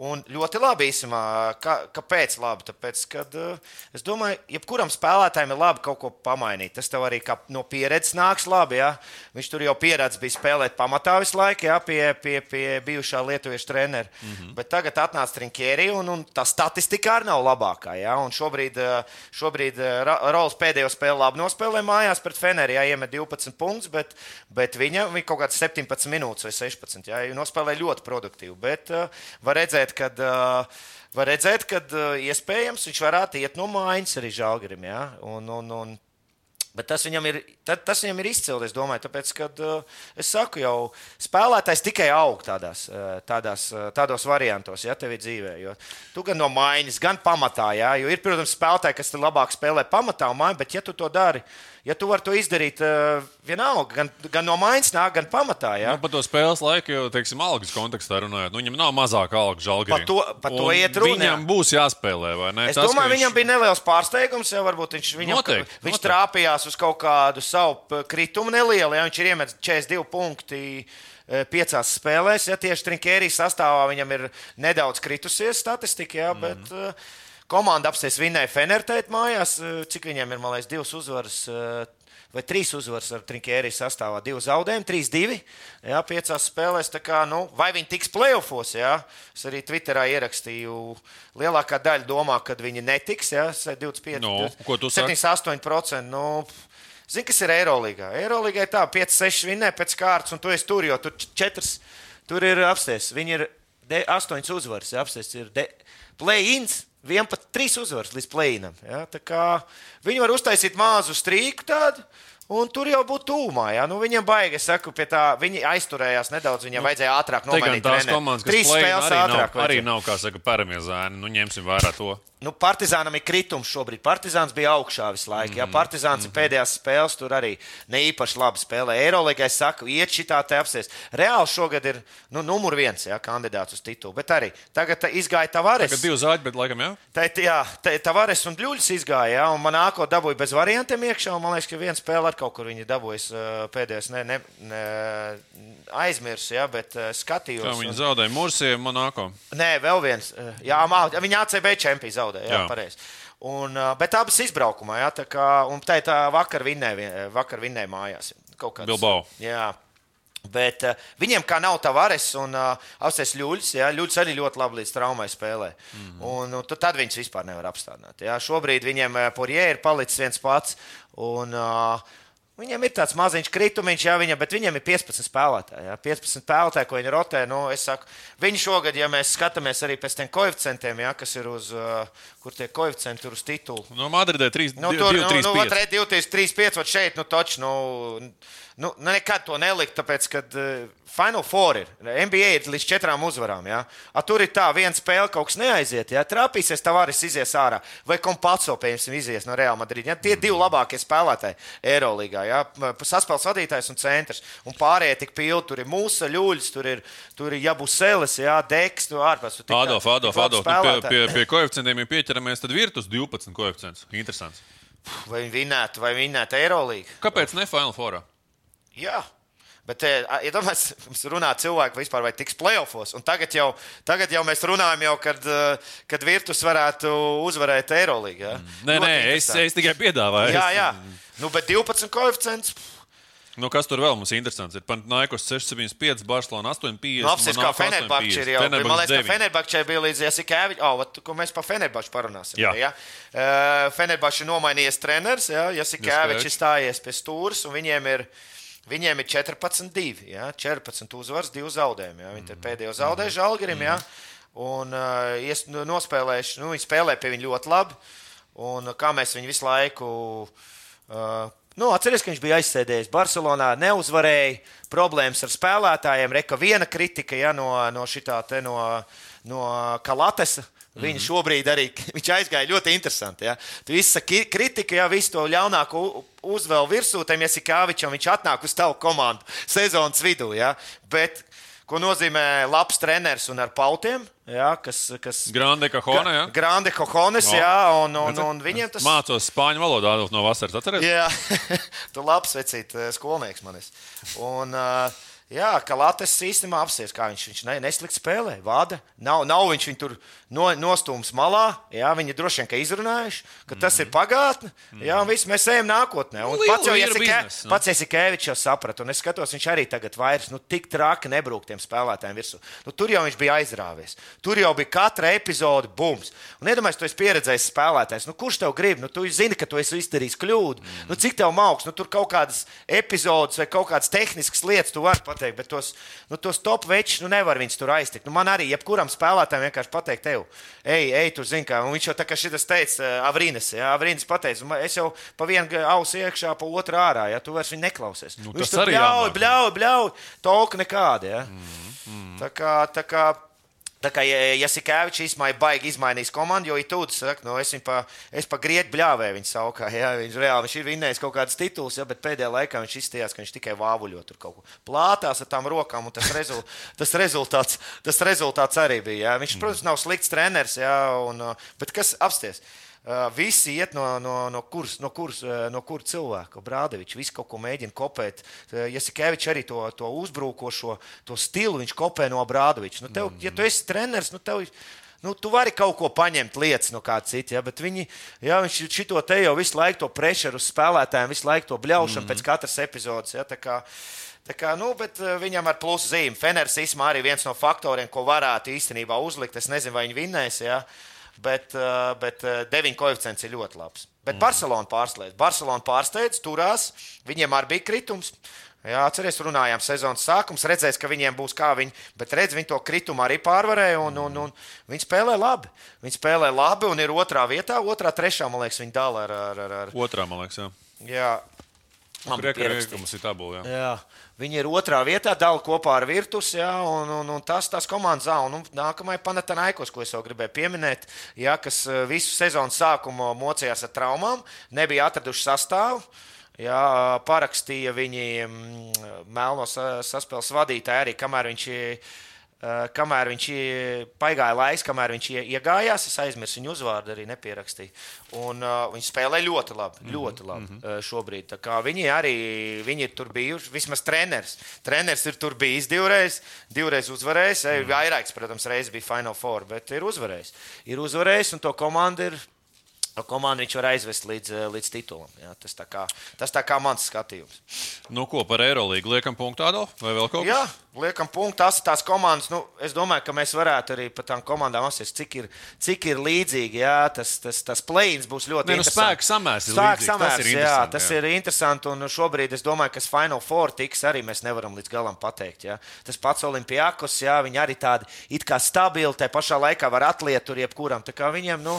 Un ļoti labi īstenībā. Kā, kāpēc? Labi? Tāpēc, kad, uh, es domāju, jebkuram spēlētājam ir labi kaut ko pamainīt. Tas tev arī no pieredzes nāks labi. Ja? Viņš tur jau pieredzējis, bija spēlēt pamatā visu laiku, ja? pie, pie, pie bijušā lietuviešu trenera. Mm -hmm. Bet tagad atnāca Trinkēri, un, un tā statistika arī nav labākā. Ja? Un šobrīd, uh, šobrīd Ra- Rols pēdējo spēli labi nospēlēja mājās pret Feneriju, ja iemet 12 punktus, bet, bet viņa, viņa kaut kāds 17 minūtes vai 16. Ja? Nospēlēja ļoti produktīvi. Bet var redzēt, ka. Uh, Var redzēt, ka uh, iespējams viņš varētu iet no mājas arī žāģerim. Ja? Un, un, un, Bet tas viņam ir, ta- tas viņam ir izcili. Es domāju, tāpēc, ka es saku, jau spēlētājs tikai aug tādās, tādās, tādos variantos, ja tev ir dzīvē. Jo tu gan no mājas, gan pamatā. Ja? Jo ir, protams, spēlētāji, kas labāk spēlē pamatā un mājas, bet ja tu to dari, ja tu vari to izdarīt uh, vienalga, gan, gan no mājas nāk, gan pamatā. Ja? Nu, par to spēles laiku, jau teiksim, algas kontekstā runājot, nu, viņam nav mazāka alga žēlgājā. Par to- par to iet runa, Viņam būs jāspēlē, vai ne? Es Tas, domāju, viņam bija neliels pārsteigums. Ja, varbūt viņš, viņam, Noteikti, viņš noteikti. trāpījās uz kaut kādu savu kritumu nelielu. Ja, viņš ir iemetis 42 punkti e, piecās spēlēs. Ja, tieši Trinkērijas sastāvā viņam ir nedaudz kritusies statistika, ja, Mhm. bet uh, komanda apsties vinnēja Fenertēt mājās. e, Cik viņiem ir, man liekas, divas uzvaras. e, Vai trīs uzvaras ar Trinkērijas sastāvā, divi zaudējumi, trīs, divi. Jā, piecās spēlēs. Kā, nu, vai viņi tiks playoffs? Jā? Es arī Twitterā ierakstīju, lielākā daļa domā, ka viņi netiks. Jā, 25, Nu, ko tu saki? 78%. Nu, Zini, kas ir Eirolandā? Eirolandā ir tā, 5, 6 vinnē pēc kārtas, un tu esi tur, jo tur 4, tur ir apsties. Viņi ir 8 uzvaras, apsties ir play-ins. 11, 3 uzvaras līdz plēnam. Ja? Viņi var uztaisīt mazu strīku tādu. Un tur jau būtu tūmā. Ja? Nu, viņam baigi, es saku, pie tā viņi aizturējās nedaudz. Viņam vajadzēja ātrāk nomainīt. tās komandas, kas Trīs spēles arī nav, ātrāk. arī vajadzēja. nav, kā saka, paramie zēni. Nu, ņemsim vērā to. Nu, Partizānam ir kritums šobrīd. Partizāns bija augšā visu laiku. Jā, Partizāns mm -hmm. pēdējās spēles tur arī ne īpaši labi spēlē. Eirolandā es saku, iet šitā te apsies. Reāli šogad ir nu, numur viens jā, kandidāts uz titulu. Bet arī tagad izgāja Tavares. Tagad divi zāģi, bet laikam jā. Tā jā, tā Tavares un Ļuļs izgāja. Jā, un man nāko dabūja bez variantiem iekšā. un Man liekas, ka viena spēle ar kaut kur viņi dabūjas pēdējais. Ne, ne, ne, aizmirsu, jā, bet skatījos. Un- viņi zaudēja Mursiju, Monako. Nē, vēl viens. Jā, mā- viņa ACB čempions zaudēja. Jā, Jā. pareizi. Un, bet abas izbraukumā, jā, tā kā, tā tā vakar vinnēja, vakar vinnēja mājās. Kaut kāds- Bilbao. Jā. Bet uh, viņiem kā nav tavares un uh, apsēs ļuļs, jā, ļuļs arī ļoti labi līdz traumai spēlē. Mm. -hmm. un, un tad viņus vispār nevar apstādināt. Jā. Šobrīd viņiem porjē ir palicis viens pats. Un, uh, Viņam ir tāds maziņš kritumiņš, jā, viņam, bet viņam ir 15 spēlētāji. Jā, 15 spēlētāji, ko viņi rotē. Nu, saku, viņi šogad, ja mēs skatāmies arī pēc tiem koeficientiem, jā, kas ir uz, uh, kur tie koeficienti ir uz titulu. No Madridē 3, Nu, 2, tur 3, nu, nu, 5. otrē, 2, 3, 5, ot šeit, nu, toč, nu, nu, nekad to nelikt, tāpēc, ka uh, Final Four ir. NBA ir līdz četrām uzvarām. Ja? A, tur ir tā, viena spēle kaut kas neaiziet, ja trāpīsies, tavaris izies ārā, vai Kompāco, piemēram, izies no Real Madrid. Ja? Tie divi labākie spēlētāji Eirolandā, ja? saspēles vadītājs un centrs. Un pārējie tik pilni, tur ir mūsu ļuļs, tur ir, tur ir jābūs ja? deks, tur ārpus. Tā- Adolf, Adolf, Adolf. Nu, pie, pie, pie koeficientiem ja pieķeramies, tad virtus 12 koeficients. Interesants. Vai viņi vinētu, vai vinētu Eirolandā? Kāpēc ne Final Four? Jā, Bet, iedomājieties, ja mums runā cilvēki vispār, vai tiks playoffs. Un tagad jau, tagad jau mēs runājam, jau, kad, eh, kad Virtus varētu uzvarēt Eirolandu. Ja? Nē, Ļoti nē, es, es tikai piedāvāju. Jā, jā. Nu, bet 12 koeficients. Nu, kas tur vēl mums ir interesants? Ir Panaikos 675, Barcelona 850. Nu, apsies, kā Fenerbahčē ir jau. Man liekas, ka Fenerbahčē bija līdz Jasikēvičam. Oh, vat, ko mēs par Fenerbahču parunāsim. Jā. Ja? Uh, Fenerbahče nomainījies treneris, ja? Jasikēvičs stājies pie stūres un viņiem ir. Viņiem ir 14, 2, ja? 14 uzvaras, 2 zaudējumi. Ja? Viņi -hmm. pēdējo zaudējuši Žalgirim. Mm -hmm. ja? Un uh, es nospēlēšu, nu, viņi spēlē pie viņa ļoti labi. Un kā mēs viņu visu laiku uh, Nu, atcerieties, ka viņš bija aizsēdējis Barcelonā, neuzvarēja problēmas ar spēlētājiem. Reka viena kritika ja, no, no šitā te no, no Kalatesa. Viņa mm -hmm. šobrīd arī viņš aizgāja ļoti interesanti. Ja. Visa kritika, ja visu to ļaunāko uzvēl virsū, tam Jāsikāvičam viņš atnāk uz tavu komandu sezonas vidū. Ja. Bet ko nozīmē labs treneris un ar pautiem. Jā, kas, kas, Grande Cahone, jā. Grande Cahones, no. jā, un, un, un viņiem tas. Mācos spāņu valodā no vasaras, atceries? Jā, tu labs vecīt eh, skolnieks manis. Un, uh, Jā, ka Latvijas īstenībā apsies, kā viņš, viņš ne, neslikti spēlē, vada. Nav, nav viņš viņu tur no, nostūmis malā. Jā, viņi droši vien izrunājuši, ka tas mm. ir pagātne. Jā, un viss mēs ejam nākotnē. Un Lielu, pats jau Jasikē, nu. pats Jasikēvičs jau saprata, un es skatos, viņš arī tagad vairs nu, tik traki nebrūk tiem spēlētājiem virsū. Nu, tur jau viņš bija aizrāvies. Tur jau bija katra epizode bums. Un iedomājieties, tu esi pieredzējis spēlētājs. Nu, kurš tev grib? Nu, tu zini, ka tu esi izdarījis kļūdu. Mm. Nu, cik tev mākslinieks, nu, tur kaut kādas epizodes vai kaut kādas tehniskas lietas tu vari pateikt pateikt, bet tos, nu, tos top večus nu, nevar viņus tur aiztikt. Nu, man arī, jebkuram spēlētājam vienkārši pateikt, tev, ej, ej, tu zini, kā. Un viņš jau tā kā šis teica, uh, Avrīnas, ja Avrīnas pateica, es jau pa vienu ausu iekšā, pa otru ārā, ja tu vairs viņu neklausies. Nu, viņš tur bļauj, bļauj, bļauj, tolka nekāda. Ja? Mm, mm. Tā kā, tā kā Tā kā Jasikevičs īstenībā baigi izmainījis komandu, jo Itūds saka, no nu, es viņu pa, es pa grieķu bļāvēju viņu saukā. Jā, viņš reāli viņš ir vinnējis kaut kādas titulas, jā, bet pēdējā laikā viņš izstījās, ka viņš tikai vāvuļo tur kaut ko plātās ar tām rokām, un tas, rezul, tas, rezultāts, tas rezultāts arī bija. Jā. Viņš, protams, nav slikts treneris, jā, un, bet kas apsties? Visi iet no, no, no kuras no kurs, no kur cilvēka. Brādevičs visu kaut ko mēģina kopēt. Jasikevičs arī to, to uzbrukošo to stilu viņš kopē no Brādeviča. Nu, tev, ja tu esi treneris, nu, tev, nu, tu vari kaut ko paņemt lietas no kāda cita, ja, bet viņi, ja, viņš šito te jau visu laiku to prešeru uz spēlētājiem, visu laiku to bļaušanu mm -hmm. pēc katras epizodes. Ja, tā kā, kā, nu, viņam ar plusu zīmi. Feneris īstenībā arī viens no faktoriem, ko varētu īstenībā uzlikt. Es nezinu, vai viņi vinnēs. Ja? Bet, eh, bet eh, deviņu koeficients ir ļoti labs. Bet mm. Barcelona pārsteidz. Barcelona pārsteidz, turās, viņiem arī bija kritums. Jā, atcerieties, runājām sezonas sākums, redzēs, ka viņiem būs kā viņi, bet redz, viņi to kritumu arī pārvarēja, un, un, un viņi spēlē labi. Viņi spēlē labi un ir otrā vietā, otrā, trešā, man liekas, viņi dala ar, ar, ar, ar. Otrā, man liekas, jā. Jā. Man liekas, ka mums ir tabula. Jā. jā. Viņi ir otrā vietā, dala kopā ar Virtus. Jā, un, un, un tas tas komandas zāle. Un nākamais Panatanaikos, ko es jau gribēju pieminēt, jā, kas eh, visu sezonu sākumu mocījās ar traumām, nebija atraduši sastāvu. Jā, parakstīja viņi mm, Melno saspēles vadītāju arī, kamēr viņš ir kamēr viņš pagāja laiks, kamēr viņš iegājās, es aizmirsu viņu uzvārdu, arī nepierakstīju. Un, uh, viņi spēlē ļoti labi, mhm, ļoti labi mm -hmm. šobrīd. Viņi arī viņi ir tur bijuši, vismaz treneris. Treneris ir tur bijis divreiz, divreiz uzvarējis. Mm -hmm. Vairākas, protams, reizes bija Final Four, bet ir uzvarējis. Ir uzvarējis un to komandu ir komandu viņš var aizvest līdz, eh, līdz titulam. Jā, tas, tā kā, tas tā kā mans skatījums. Nu, ko par Eirolandu liekam punktu Adolf, vai vēl kaut ko? Jā, liekam punktu. Tās ir tās komandas. Nu, es domāju, ka mēs varētu arī par tām komandām apspriest, cik ir, cik ir līdzīgi. Jā, tas tas, tas plēns būs ļoti ne, nu, spēks samērs. Spēks samērs, tas ir jā, tas jā. ir interesanti. Un šobrīd es domāju, ka Final Four tiks arī mēs nevaram līdz galam pateikt. Jā. Tas pats Olimpijakos, viņi arī tādi it kā stabili, tā pašā laikā var atliet tur jebkuram. Tā kā viņiem, nu,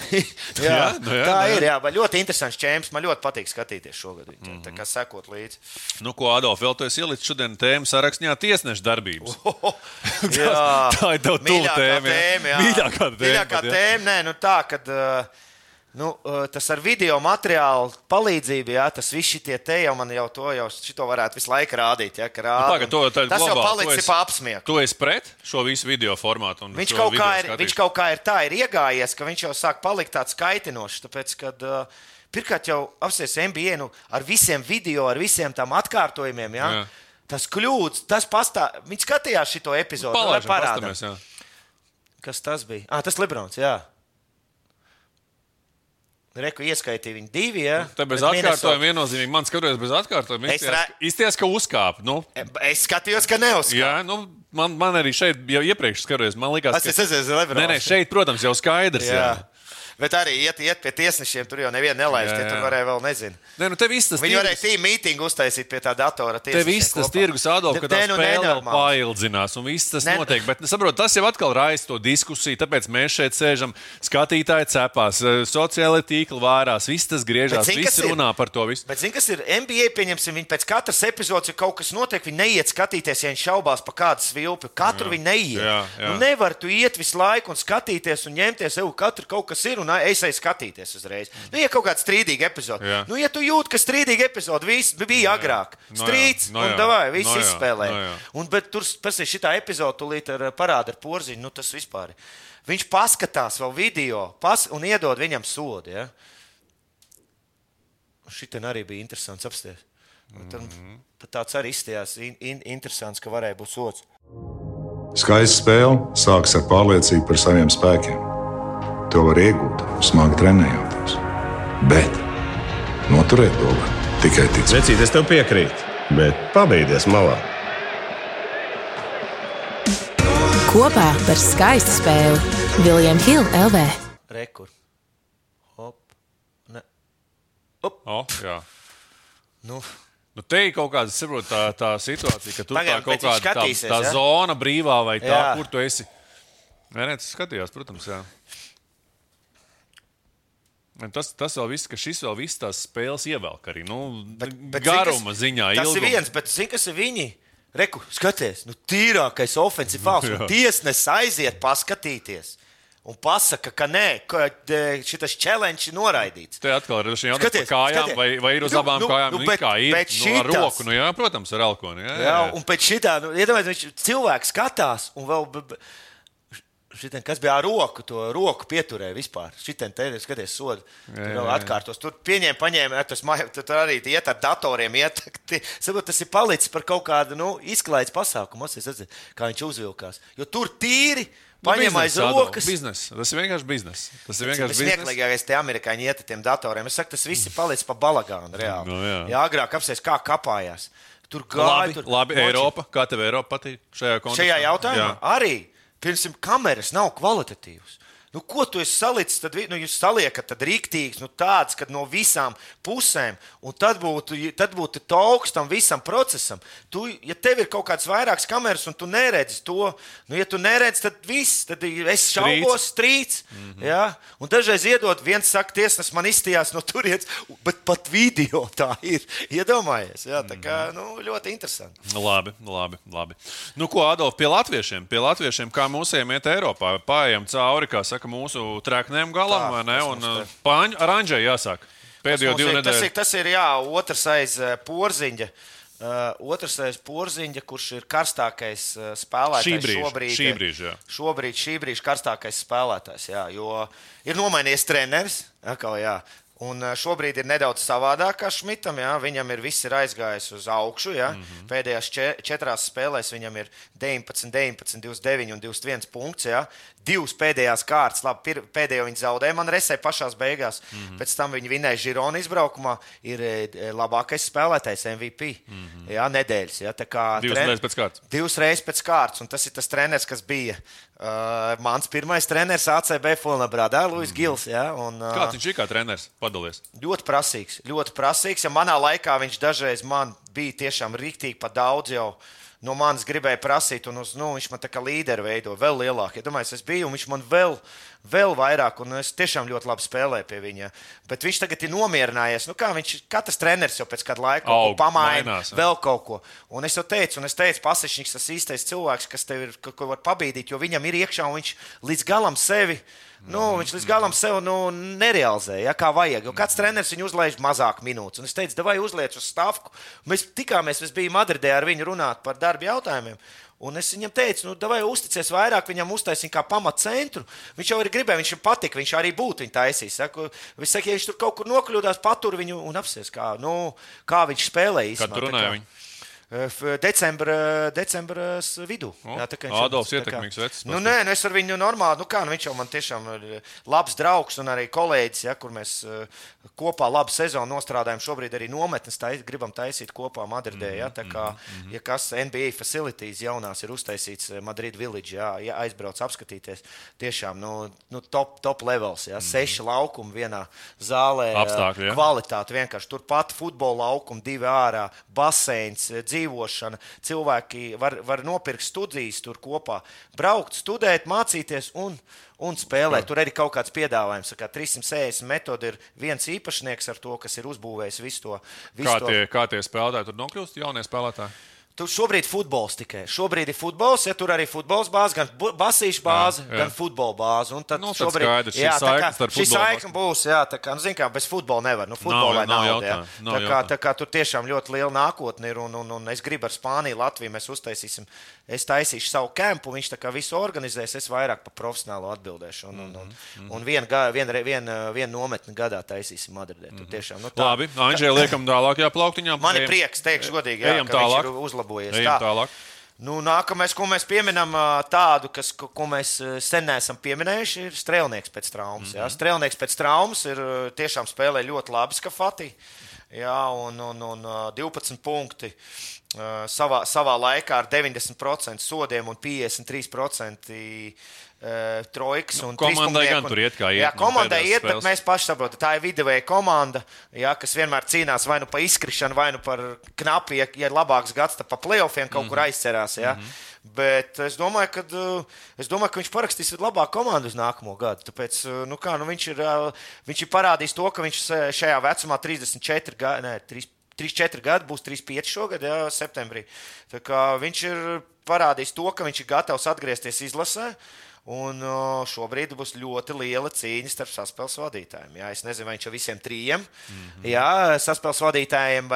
jā, jā, nu jā, tā nu jā. ir. Jā, ļoti interesants čempions. Man ļoti patīk skatīties šogad. Mm -hmm. Tā kā sekot līdzi. Nu, ko Adolf, vēl tu esi ielicis šodien tēmu sarakstā tiesneša darbības. Oh, jā, tā ir tev tuva tēma. tēma jā. Mīļākā tēma. Mīļākā tēma, nē, nu tā, kad. Uh, Nu, tas ar video materiālu palīdzību, jā, tas viss šitie te jau man jau to jau šito varētu visu laiku rādīt. Jā, rāda, nu, Pagad, to, tas globāli, jau palicis pa apsmieku. Tu esi pret šo visu video formātu? Viņš kaut, kā ir, viņš kaut kā ir tā ir iegājies, ka viņš jau sāk palikt tāds kaitinošs. Tāpēc, kad, uh, pirmkārt jau apsies NBA nu, ar visiem video, ar visiem tām atkārtojumiem. Jā, jā Tas kļūdas, tas pastāv. Viņi skatījās šo epizodu, lai Palaižam, jā. Kas tas bija? Ah, tas Lebrons, jā. Reku ieskaitīja viņi divi. Ja? Te bez Bet atkārtojuma viennozīmīgi. Man skatoties bez atkārtojuma, Es re- izties, ka uzkāp. Nu, Minnesota- Es skatījos, ka neuzskatījos. jā, nu, man, man arī šeit jau iepriekš skatoties, man liekas, Tas ir. Nē, nē, šeit, protams, jau skaidrs. Jā. Jā. Bet arī iet, iet pie tiesnešiem, tur jau nevienu nelaist. Jā, Ja tur jā. varēja vēl nezinu. Nē, nu, Viņi varēja tirgus- tīm mītingu uztaisīt pie tā datora. Te viss tas tirgus Adolf, ka tā nu, spēle paildzinās, un viss tas Ne- notiek. Bet, saprot, tas jau atkal raisa to diskusiju, tāpēc mēs šeit sēžam, skatītāji cepās, eh, sociālai tīkli vārās, viss tas griežās, Bet kas viss ir? runā par to visu. Bet, zini, kas ir NBA? Pieņemsim, viņi pēc katras epizodes, ja kaut kas notiek, viņi neiet skatīties, ja viņi šaubās par kādu svilpi. Katru viņi neiet. Jā, jā. Nu, nevar tu iet visu laiku un skatīties un ņemties, jau katru kaut kas ir un ā, es eju skatīties uzreiz. Nu, ja kaut kāda strīdīga epizode, Jā. nu, ja tu jūti, ka strīdīga epizode viss bija agrāk, Nu jā. strīds Nu un jā. davai, viss Nu jā. izspēlē. Nu jā. Un, bet tur, pēc šī epizode, tūlīt ar parādu ar porziņu, nu, tas vispār. Viņš paskatās vēl video pas, un iedod viņam sodu. Ja? Šitien arī bija interesants apstāties. Tad, tad tāds arī izstājās in, in, interesants, ka varēja būt sots. Skaista spēle sākas ar pārliecību par saviem spēkiem. To var iegūt, smagi trenējoties. Bet noturēt to var tikai ticēt. Vecīt, es tev piekrītu, bet pabeigties malā. Kopā par skaistu spēli Viljams Hilde LV. Rekur. Hop. Ne. O, jā. Nu, Nu, te ir kaut kāda saprot, tā, tā situācija, ka tur Pagaid, tā kaut kāda tā, tā ja? zona brīvā vai tā, Jā. kur tu esi. Nē, nē, tas skatījās, protams, jā. Tas, tas vēl viss, ka šis vēl viss tās spēles ievelk arī. Nu, bet, bet, garuma ziņā. kas, tas ir ilguma. viens, bet zini, kas ir viņi? Reku, skaties, nu, tīrākais ofensīvs. Tiesnesis aiziet paskatīties. Un pasaka, ka nē, ka šis challenge ir noraidīts. Te atkal ir šī jautājuma par kājām, skaties. vai, vai ir uz Nu, abām nu, kājām. nu, bet- kā ir bet nu, ar šitas- roku, nu, jā, protams, ar elkoni. Jā, jā, Jā, un pēc šitā, nu, iedomājieties, cilvēks skatās un vēl. Šitien, kas bija ar roku, to roku pieturēja vispār. Šitien te ir skaties, sodu. Tur vēl atkārtos. Tur pieņēma, paņēma, tas maja- tur arī iet ar datoriem. Iet, Saprot, tas ir palicis par kaut kādu nu, izklaides pasākumu. Es redzēju, kā viņš uzvilkās. Jo tur tīri paņem aiz rokas. biznesa. Tas ir vienkārši biznesa. Tas ir vienkārši biznesa. smieklīgākais, tie amerikāņi iet ar tiem datoriem. Es saku, tas viss ir palicis pa balagānu reāli. Nu, jā. jā, agrāk apsēs, kā kapājās. Tur gāja. Labi, tur labi Eiropa. Kā tev Eiropa patīk šajā kontekstā? Šajā jautājumā Jā. arī pirmsim, kameras nav kvalitatīvas. Nu, ko tu esi salicis? Tad nu, jūs saliekat tad rīktīgs, nu, tāds, ka no visām pusēm, un tad būtu, tad būtu tauks tam visam procesam. Tu, ja tev ir kaut kāds vairāks kameras, un tu neredzi to, nu, ja tu neredzi, tad viss, tad es šaubos, strīds. Mm. -hmm. ja? Un dažreiz iedod, viens saka, tiesnesis man izstījās no turienes, bet pat video tā ir. Iedomājies, jā, tā kā, Mhm. nu, ļoti interesanti. Nu, Labi, labi, labi. Nu, ko, Adolf, pie latviešiem? Pie latviešiem, kā mūsiem iet Eiropā, pārējām cauri, kā saka, mūsu treknēm galam, Tā, vai ne? Un uh, pāņu ar Anģēju jāsāk. Pēdējo divu ir, tas, nedēļu. ir, tas ir jā, otrs aiz eh, porziņa. Uh, otrs aiz porziņa, kurš ir karstākais uh, spēlētājs Šī brīža, šobrīd. šī brīža, jā. Šobrīd šī brīža karstākais spēlētājs, jā, jo ir nomainījies treneris. Atkal, jā. Un uh, šobrīd ir nedaudz savādāk kā Šmitam. Jā. Viņam ir viss ir aizgājis uz augšu. Jā. Mm. -hmm. Pēdējās če, četrās spēlēs viņam ir 19, 19, 29 un 21 punkts. Jā. Divas pēdējās kārtas, labi, pir, pēdējo viņi zaudēja man resē pašā beigās. Mm. -hmm. Pēc tam viņi vinēja Žirona izbraukumā. Ir e, labākais spēlētājs MVP. Mm -hmm. Jā, nedēļas. Jā. Divas tren- reizes pēc kārtas. Divas reizes pēc kārtas, un tas ir tas treneris, kas bija uh, mans pirmais treneris ACB Fulnabrādā, Luis Gils. Ja, un, uh, Kāds viņš ir kā treneris? Padalies. ļoti prasīgs, ļoti prasīgs. Ja manā laikā viņš dažreiz man bija tiešām rīktīgi pa daudz jau. No manis gribēja prasīt, un uz, nu, viņš man tā kā līderi veido vēl lielāku. Ja domāju, es biju, un viņš man vēl, vēl vairāk, un es tiešām ļoti labi spēlēju pie viņa. Bet viņš tagad ir nomierinājies. Nu, kā viņš, katrs treneris jau pēc kāda laika Aug, pamaina, mainās, vēl kaut ko. Un es jau teicu, un es teicu, Pasečniks, tas īstais cilvēks, kas tev ir, ko, ko var pabīdīt, jo viņam ir iekšā, un viņš līdz galam sevi. Nu, viņš līdz galam sev nu, nerealizē, ja, kā vajag. Jo kāds treneris viņu uzlaiž mazāk minūtes. Un es teicu, vai uzliec uz stāvku. Mēs tikāmies, mēs bijām Madridē ar viņu runāt par darba jautājumiem. Un es viņam teicu, nu, vai uzticies vairāk viņam, uztaisīt kā pamatcentru. Viņš jau ir gribējis, viņš viņam patika, viņš arī būtu viņa taisījis. Saku, viņš saka, ja viņš tur kaut kur nokļūdās, patur viņu un apsies, kā, nu, kā viņš spēlēja. Kad īsumā, tu eh, f- decembra, decembra s- vidū. O, Jā, tā kā viņš Adolfs kā- ietekmīgs vecs, Nu, nē, nu es ar viņu normāli, nu kā, nu viņš jau man tiešām ir labs draugs un arī kolēģis, ja, kur mēs eh, kopā labu sezonu nostrādājam. Šobrīd arī nometnes tais, gribam taisīt kopā Madridē. Ja, tā kā, ja kas NBA facilities jaunās ir uztaisīts eh, Madrid Village, ja, ja aizbrauc apskatīties, tiešām nu, nu, top, top levels, ja, seši laukumi vienā zālē. eh, Apstākļi, ja. Kvalitāte vienkārši turpat futbola laukuma, divi ārā, baseins, eh, dzīvošana. Cilvēki var, var nopirkt studijas tur kopā, braukt, studēt, mācīties un, un spēlēt. Tur arī kaut kāds piedāvājums. Kā 360 metode ir viens īpašnieks ar to, kas ir uzbūvējis visu to. Visu Kā to. tie, kā tie spēlētāji tur nokļūst, jaunie spēlētāji? Tur šobrīd futbols tikai. Šobrīd ir futbols, ja tur arī futbols bāze, gan basīšu bāze, Jā, jā, gan futbola bāze. Un tad Nu, šobrīd skaidrs, jā, tā kā- šī saikne būs, jā, tā kā, nu, zin kā, bez futbola nevar. Nu, futbolā Nav- nav nav, nav, tā, kā, tā kā tur tiešām ļoti liela nākotne ir, un, un, un es gribu ar Spāniju, Latviju, mēs uztaisīsim, es taisīšu savu kempu, viņš tā kā visu organizēs, es vairāk par profesionālu atbildēšu. Un, un, un, Mhm, un vienu vien, vien, vien, nometni gadā taisīsim Madridē. Tur tiešām, nu, tā- Labi, Anģēla, liekam tālākajā plauktiņā. Man ir prieks, teikšu godīgi, jā, Ejam tālāk. Uzlabojies. Ejam tālāk. Nu, nākamais, ko mēs pieminam, tādu, kas, ko, ko mēs sen neesam pieminējuši, ir strēlnieks pēc traumas. Mm -hmm. Strēlnieks pēc traumas ir tiešām spēlē ļoti labi skafati. Jā, un, un, un ā, 12 punkti savā, savā laikā ar 90% sodiem un 53% ā, trojkas. Nu, un komandai trīspunktnieku gan un- tur iet kā iet, Jā, nu, komandai iet, bet spēles. mēs paši saprotam, tā ir viduvēja komanda, jā, kas vienmēr cīnās vai nu par izkrišanu, vai nu par knapi, ja, ja ir labāks gads, tad pa playoffiem kaut mm -hmm. kur aizcerās. Jā. Mm -hmm. Bet es domāju, ka, uh, es domāju, ka viņš parakstīs labāku komandu uz nākamo gadu. Tāpēc uh, nu kā, nu viņš, ir, uh, viņš ir parādījis to, ka viņš šajā vecumā 34 gadi. Ne, 3, 3-4 gadi, būs 3-5 šogad, jā, septembrī. Tā viņš ir parādījis to, ka viņš ir gatavs atgriezties izlasē. Un šobrīd būs ļoti liela cīņa starp saspēles vadītājiem. Jā, es nezinu, vai viņš ar visiem trijiem. Mm -hmm. Jā, saspēles vadītājiem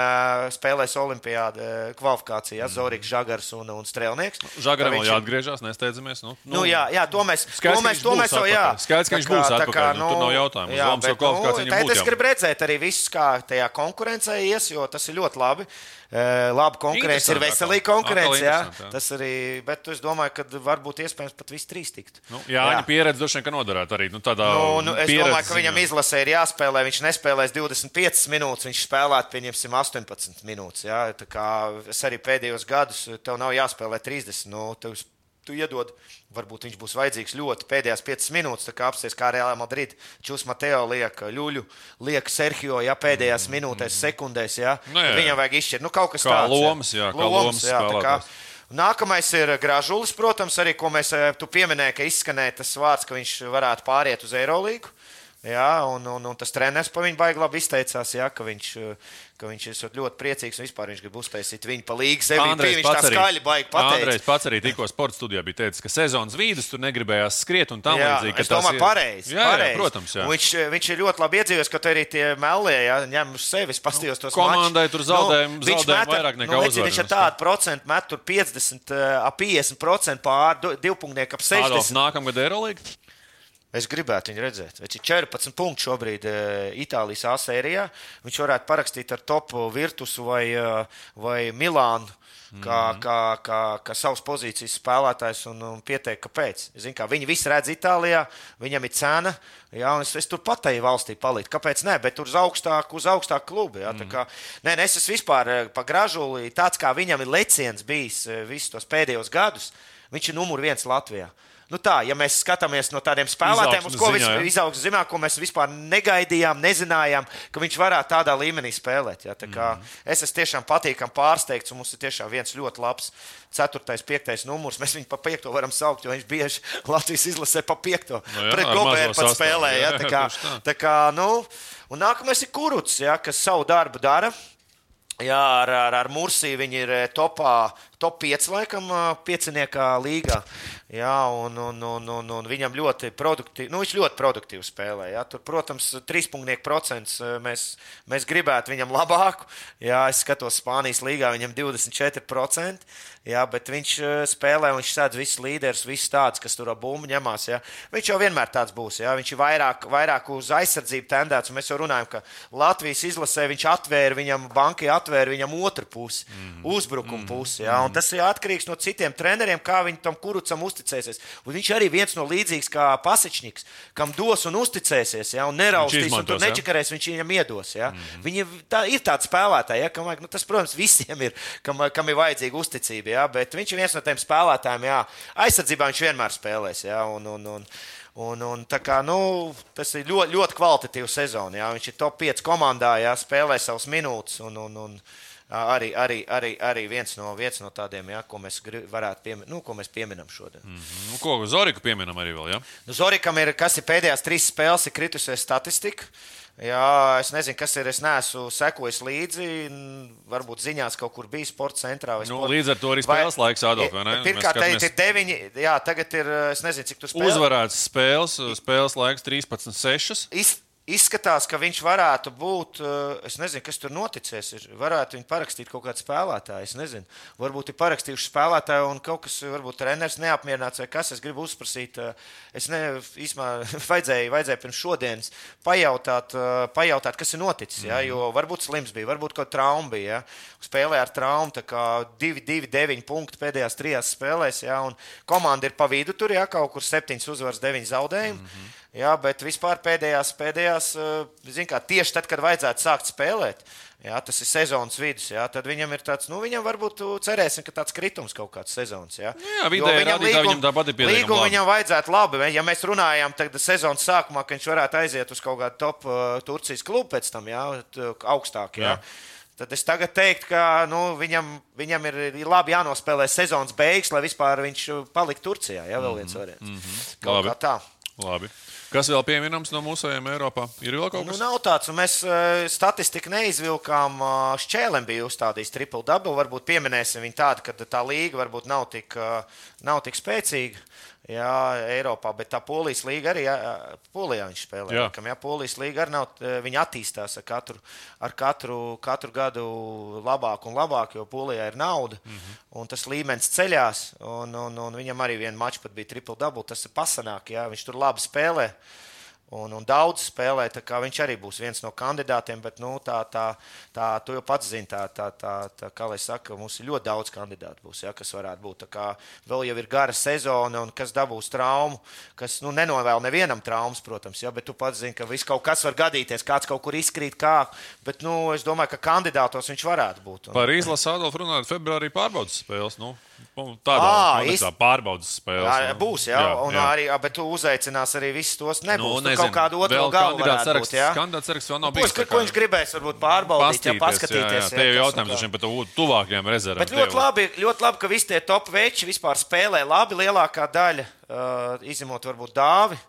spēlēs Olimpijāda kvalifikācijā mm -hmm. Zorgs, Žagars un, un Strēlnieks. Žagaram vēl viņš jāatgriežas, nesteidzamies. Nu, Nu, jā, jā, to mēs, Skaidrs, to mēs, to mēs jau, jā. Skaidrs, ka viņš būs atpakaļ, kā, nu, tur nav jautājumu. Uz jā, Omska bet, viņam tā Es gribu redzēt arī visus, kā tajā konkurencē ies, jo tas ir ļoti labi. Eh, Labi, konkurence ir veselīga konkurence, jā. jā. Tas arī, bet es domāju, ka varbūt iespējams pat visi trīs tikt. Nu, jā, viņa pieredze droši vien, ka noderētu arī nu, tādā Nu, nu, es pieredzes domāju, ka viņam izlasē ir jāspēlē. Viņš nespēlēs 25 minūtes, viņš spēlētu, pieņemsim, 18 minūtes. Jā. Tā kā es arī pēdējos gadus, tev nav jāspēlē 30. Nu, tu iedod, varbūt viņš būs vajadzīgs ļoti pēdējās 5 minūtes. Tā kā apsties kā Reāla Madrid, Čus Mateo liek ļuļu, liek Sergio, ja pēdējās minūtēs, sekundēs, ja, Nu, jā, jā. viņam vajag izšķirt. Nu, kaut kas Kā tāds. lomas, jā, kā lomas jā, kā- spēlētājs. Nākamais ir Gražulis, protams, arī ko mēs eh, tu pieminēji, ka izskanēja tas vārds, ka viņš varētu pāriet uz Eirolīgu. Jā, un, un, un tas treneris par viņu baigi labi izteicās, jā, ka viņš, ka viņš ir ļoti priecīgs un vispār viņš grib uztaisīt viņu pa līgas MVP. Andrejs Viņš tā skaļi baigi Andrejs pateica. pats arī tikko sporta studijā bija teicis, ka sezonas vidus tur negribējās skriet un tam Jā, līdzīgi. es domāju, ir- pareizi. Jā, jā, pareizi. protams. Jā. Un Viņš, viņš ir ļoti labi iedzīvojis, ka arī tie melie, ja ņem uz sevis, paskatījos tos komandai mačus. tur zaudējumi- viņš zaudējumi meta- vairāk nekā nu, redzi, Viņš ir tādu procentu met tur 50, eh, ap 50% pār du- divpunktnieku ap 60. Adolf, nākamgad Eirolīga? Es gribētu viņu redzēt. Viņš ir 14 punkti šobrīd eh, Itālijas A sērijā. Viņš varētu parakstīt ar topu Virtusu vai, eh, vai Milānu. Kā, Mhm. kā, kā, kā savas pozīcijas spēlētājs un, un pieteikt, kāpēc. Zin, kā, viņi visi redz Itālijā, viņam ir cena. Jā, es, es tur pat eju valstī palikt. Kāpēc? Nē, bet tur uz augstāku, uz augstāku klubu. Jā, mm. kā, nē, nē, es esmu vispār eh, pa gražuli. Tāds kā viņam ir leciens bijis eh, visus tos pēdējos gadus, viņš ir numur viens Latvijā. Nu tā, ja mēs skatāmies no tādiem spēlētājiem, uz ko jā. viņš izaugs zinā, ko mēs vispār negaidījām, nezinājām, ka viņš varētu tādā līmenī spēlēt. Ja? Tā Kā, mm. Es esmu tiešām patīkami pārsteigts, un mums ir tiešām viens ļoti labs 4, 5 numurs. Mēs viņu pa 5 varam saukt, jo viņš bieži Latvijas izlasē pa 5. Nu jā, Pret mazo pat spēlē. jā, Ja? jā, Tā kā, tā. tā kā, nu, un nākamais ir Kuruts, ja? kas savu darbu dara. Jā, ar, ar, ar Mursiju viņi ir eh, topā, top 5 laikam pieciniekā līgā. Jā, un, un, un, un, un viņam ļoti produktīvi, nu, viņš ļoti produktīvi spēlē. Jā. Tur, protams, trīspunktnieku procents mēs, mēs gribētu viņam labāku. Jā, es skatos Spānijas līgā, viņam 24%. Jā, bet viņš spēlē, viņš sēdz visus līderus, visus tādus, kas tur bumbu ņemās. Jā. Viņš jau vienmēr tāds būs. Jā. Viņš ir vairāk, vairāk uz aizsardzību tendēts. Mēs jau runājam, ka Latvijas izlasē viņš atvēra viņam, bankai atvēra viņam otru pusi, mm. uzbrukuma mm. pusi. Jā. Un tas ir atkarīgs no citiem treneriem, kā viņi tam kurucam uzticēsies. Un viņš arī viens no līdzīgs kā Pasečniks, kam dos un uzticēsies, jā, un neraustīs, un tur nečakarēs, viņš viņam iedos. Jā. Mm. Viņi tā, ir tādi spēlētāji, jā, kam, nu, tas, protams, visiem ir, kam, kam ir vajadzīga uzticība jā, bet viņš ir viens no tiem spēlētājiem, jā, aizsardzībā viņš vienmēr spēlēs. Jā, un, un, un, Un, un, kā, nu, tas ir ļoti, ļoti kvalitatīvs sezons. Viņš ir top 5 komandā, jā, spēlē savas minūtes. Un, un, un arī, arī, arī, arī viens, no, viens no tādiem, jā, ko mēs varētu pieminēt, nu, ko mēs pieminam šodien. Mm -hmm. nu, ko Zoriku pieminam arī vēl? Ja? Nu, Zorikam ir, kas ir pēdējās trīs spēles, ir kritusies statistika. Jā, es nezinu, kas ir. Es neesmu sekojis līdzi. Varbūt ziņās kaut kur bija sporta centrā. Nu, sport... Līdz ar to arī spēles vai... laiks atdot. Pirmkārt, skatāmies... ir deviņi. Jā, tagad ir. Es nezinu, cik tu spēlē. Uzvarēts spēles, spēles laiks 13, 6. Iz... Izskatās, ka viņš varētu būt. Eh, es nezinu, kas tur noticis. Ir. Varētu viņu parakstīt kaut kāds spēlētājs. Es nezinu. Varbūt ir parakstījuši spēlētāju, un kaut kas, varbūt treneris neapmierināts vai kas. Es gribu uzprasīt, eh, es ne, īsumā vajadzēja, vajadzēja pirms šodienas pajautāt, eh, pajautāt, kas ir noticis. Ja? Mhm. Jo varbūt slims bija, varbūt kaut kāda trauma bija. Ja? Spēlēja ar traumu, tā kā 2-9 punkti pēdējās trijās spēlēs. Ja? Un komanda ir pa vidu tur, ja kaut kur 7 uzvaras, 9 zaudējumi. Mm -hmm. Jā, bet vispār pēdējās, pēdējās eh, kā, tieši tad, kad vajadzētu sākt spēlēt, jā, tas ir sezonas vidus. Jā, tad viņam ir tāds, nu, viņam varbūt cerēsim, ka tāds kritums kaut kāds sezonas. Jā, jā vidēji viņam, līgum, viņam tāpat ir pietiekami. Līgumu viņam vajadzētu labi. Ja mēs runājām tagad sezonas sākumā, ka viņš varētu aiziet uz kaut kādu top uh, Turcijas klubu pēc tam, jā, augstāk. Jā. Jā. Tad es tagad teiktu, ka nu, viņam, viņam ir labi jānospēlē sezonas beigas, lai vispār viņš paliktu Turcijā. Jā, vēl viens variants. Mm -hmm. Kaut labi. kā tā. Labi. Kas vēl pieminams no mūsējiem Eiropā? Ir vēl kaut nu, kas? Nu, nav tāds, un mēs uh, statistiku neizvilkām. Uh, Šķēlēm bija uzstādījis triple double. Varbūt pieminēsim viņu tādu, ka tā līga varbūt nav tik, uh, nav tik spēcīga. Jā, Eiropā, bet tā polijas līga arī, jā, polijā viņš spēlē. Jā, kam, jā polijas līga arī nav, viņa attīstās ar katru, ar katru, katru gadu labāk un labāk, jo polijā ir nauda. Mm -hmm. Un tas līmenis ceļās, un, un, un viņam arī viena mača pat bija triple double. Tas ir pasanāk, jā, viņš tur labi spēlē. Un, un daudz spēlē, tā kā viņš arī būs viens no kandidātiem, bet nu, tā, tā, tā, tu jau pats zini, tā, tā, tā, tā, kā lai saka, mums ir ļoti daudz kandidātu, būs, ja, kas varētu būt. Tā kā vēl jau ir gara sezona, un kas dabūs traumu, kas nu, nenovēl nevienam traumas, protams, ja, bet tu pats zini, ka viss kaut kas var gadīties, kāds kaut kur izkrīt, kā, bet nu, es domāju, ka kandidātos viņš varētu būt. Un... Par izlasu Adolfu runājot, februārī pārbaudas spēles. Nu. Tādā à, ist... pārbaudas spēlē. Jā, būs, jā, jā, un jā. arī, bet tu uzaicinās arī visus tos. Nebūs nu, kaut kādu otru galu. Kandidāts saraksts vēl nav bijis. Būs, ko viņš gribēs, varbūt pārbaudīt, ja paskatīties. Jā, jā. Te jau jautājums šiem par tuvākajiem rezervēm. Bet ļoti labi, ļoti labi, ka visi tie top veči vispār spēlē labi. Lielākā daļa, uh, izņemot varbūt dāvi.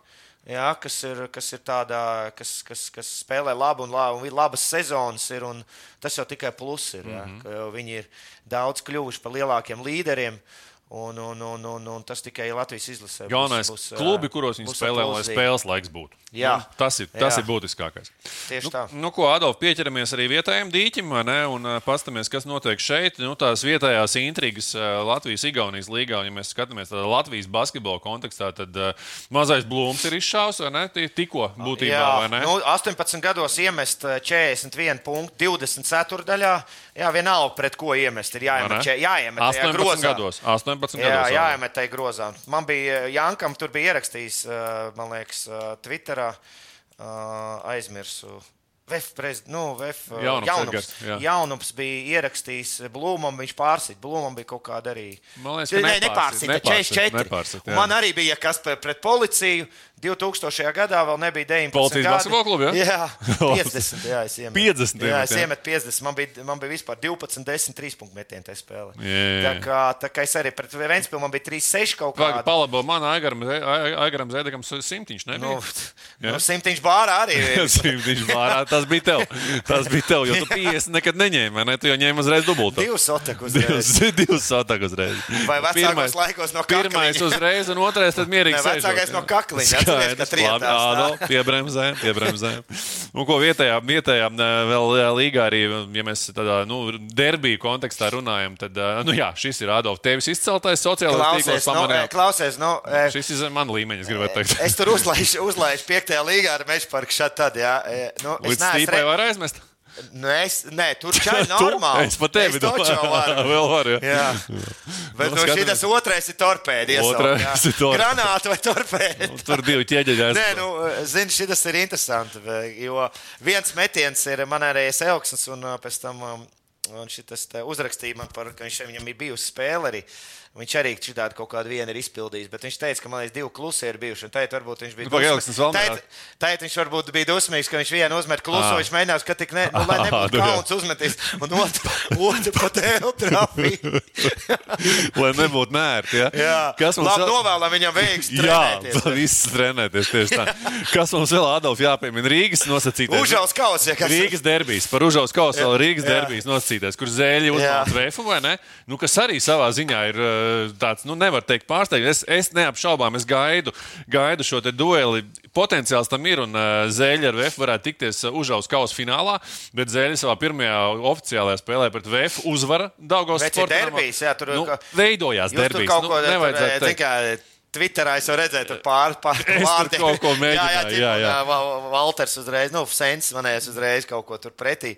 Jā, kas ir, kas ir tādā, kas, kas, kas spēlē labu un, labu, un labas sezonas, ir, un tas jau tikai pluss ir. Jā, mm -hmm. Viņi ir daudz kļuvuši par lielākiem līderiem. Un, un, un, un, un tas tikai Latvijas izlasē. Galvenais būs, būs klubi, kuros viņi spēlē, lai spēles laiks būtu. Jā, nu, tas ir, tas jā. ir būtiskākais. Tieši nu, tā. Nu, ko, Adolf, pieķeramies arī vietējiem dīķim, ne, un paskatāmies, kas notiek šeit. Nu, tās vietējās intrigas Latvijas-Igaunijas līgā, ja mēs skatāmies Latvijas basketbola kontekstā, tad uh, mazais blūms ir izšāvis, vai ne? Tikko būtībā, jā, vai ne? Nu, 18 gados iemest 41 punktu 24 daļā. Jā, vienalga, pret ko iemest. Ir jāiemet, če, jāiemet 18 grozā. gados. 18 jā, gados. jāiemet tajā grozā. Man bija Jankam, tur bija ierakstījis, man liekas, Twitter Twitterā uh, aizmirsu. VF, prez, nu, VF jaunums, jaunums, jā. jaunums bija ierakstījis Blūmam, viņš pārsita. Blūmam bija kaut kāda arī. Man liekas, ne, nepārsita, nepārsita 44. Nepārsita, man arī bija kas pret policiju. 2000. gadā vēl nebija 19. Policijas basketbola kluba. Ja? Jā, 50. Jā, es iemetu 50. Jā, es iemetu 50. Man bija, man bija vispār 12, 10, 3 punktu metieni tajā spēlē. Jā, jā. Tā, kā, tā kā es arī pret Vēnspilsnu man bija 3, 6 kaut kā. Palabo man Aigaram Zēdekam simtiņš? Nu, nu, simtiņš bārā arī. simtiņš bārā, tas bija tev. Tas bija tev, jo tu 50 nekad neņēmi, ne? Tu jau ņēmi uzreiz dubultu. Divus sotakus uzreiz. Divas, divas sotakas uzreiz. Vai vecākos laikos no kakliņa? Pirmais uzreiz, un otrais tad mierīgi Ne, vecākais no kakliņa, atceries, ka trietās, tā? ādo, Piebremzēm, piebremzēm. Un ko vietējā, vietējā vēl līgā arī, ja mēs tādā, nu, derbiju kontekstā runājam, tad, nu jā, šis ir Adolf, tevis izceltais sociālais tīkls nu, klausies, nu, e, Šis ir man līmeņis, gribētu teikt. es tur uzlaižu, uzlaižu piektajā līgā ar meža parku šādi tad, jā. Nu, es Līdz stīpai re- var aizmest. Nu, es, nē, tur čai normāli. Es pa tevi to domāju. jau varu. Vēl var, jā. Jā. Bet Nu, nu, skatāmies. šis otrais ir torpēdi. Otrais ir torpēdi. Granāta vai torpēdi. Tur divi ķieģeļi Nē, nu, zini, šis ir interesanti. Jo viens metiens ir manērējis Elksnis, un uh, pēc tam um, un te uzrakstīja man par, ka viņš, viņam ir bijusi spēle arī. Viņš arī šitādi kaut kādu vienu ir izpildījis, bet viņš teica, ka man liekas, divi klusi ir bijuši. Tagad varbūt viņš bija Nu, vēl Tagad- viņš varbūt bija dusmīgs, ka viņš vienu uzmet klusu, Ā. viņš mēģinās, ka tik ne, nu, lai nebūtu kauns uzmetīs, un otru, otru pat vēl trafīja. Lai nebūtu nērti. Ja? Jā, Kas mums vēl- novēlam viņam veiksmi. Jā, viss trenēties tieši tā. Kas mums vēl, Adolf, jāpiemina Rīgas nosacītais? Užaus kausi, ja kas Rīgas derbijas, par Užaus kausu vēl Rīgas Jā. derbijas nosacītais, kur zēļi uzmanīja vēfu, vai ne? Nu, kas arī savā ziņā ir uh, tāds, nu, nevar teikt pārsteigts. Es, es neapšaubām, es gaidu, gaidu šo dueli. Potenciāls tam ir, un uh, zēļi ar vēfu varētu tikties uh, Užaus kausa finālā, bet zēļi savā pirmajā oficiālajā spēlē pret vēfu uzvara Daugos Bet ir derbijas, jā, tur nu, veidojās ko nu, nevajadzētu tādu, teikt. Twitterā es jau redzēju, tur pār, pār, Es tur vārdiem. kaut ko mēģināju, Jā, jā, jā, jā, jā. Val- Valters uzreiz, nu, Sens manējais uzreiz kaut ko tur pretī.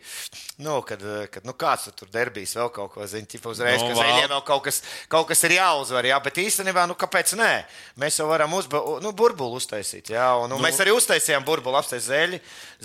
Nu, kad, kad nu, kāds tur, tur derbīs vēl kaut ko, zina, tipa uzreiz, Nu, ka zeļiem vēl kaut kas, kaut kas ir jāuzvar, jā, bet īstenībā, nu, kāpēc nē? Mēs jau varam uzba, nu, burbulu uztaisīt, jā, un nu, mēs arī uztaisījām burbulu, apsteidz zeļi,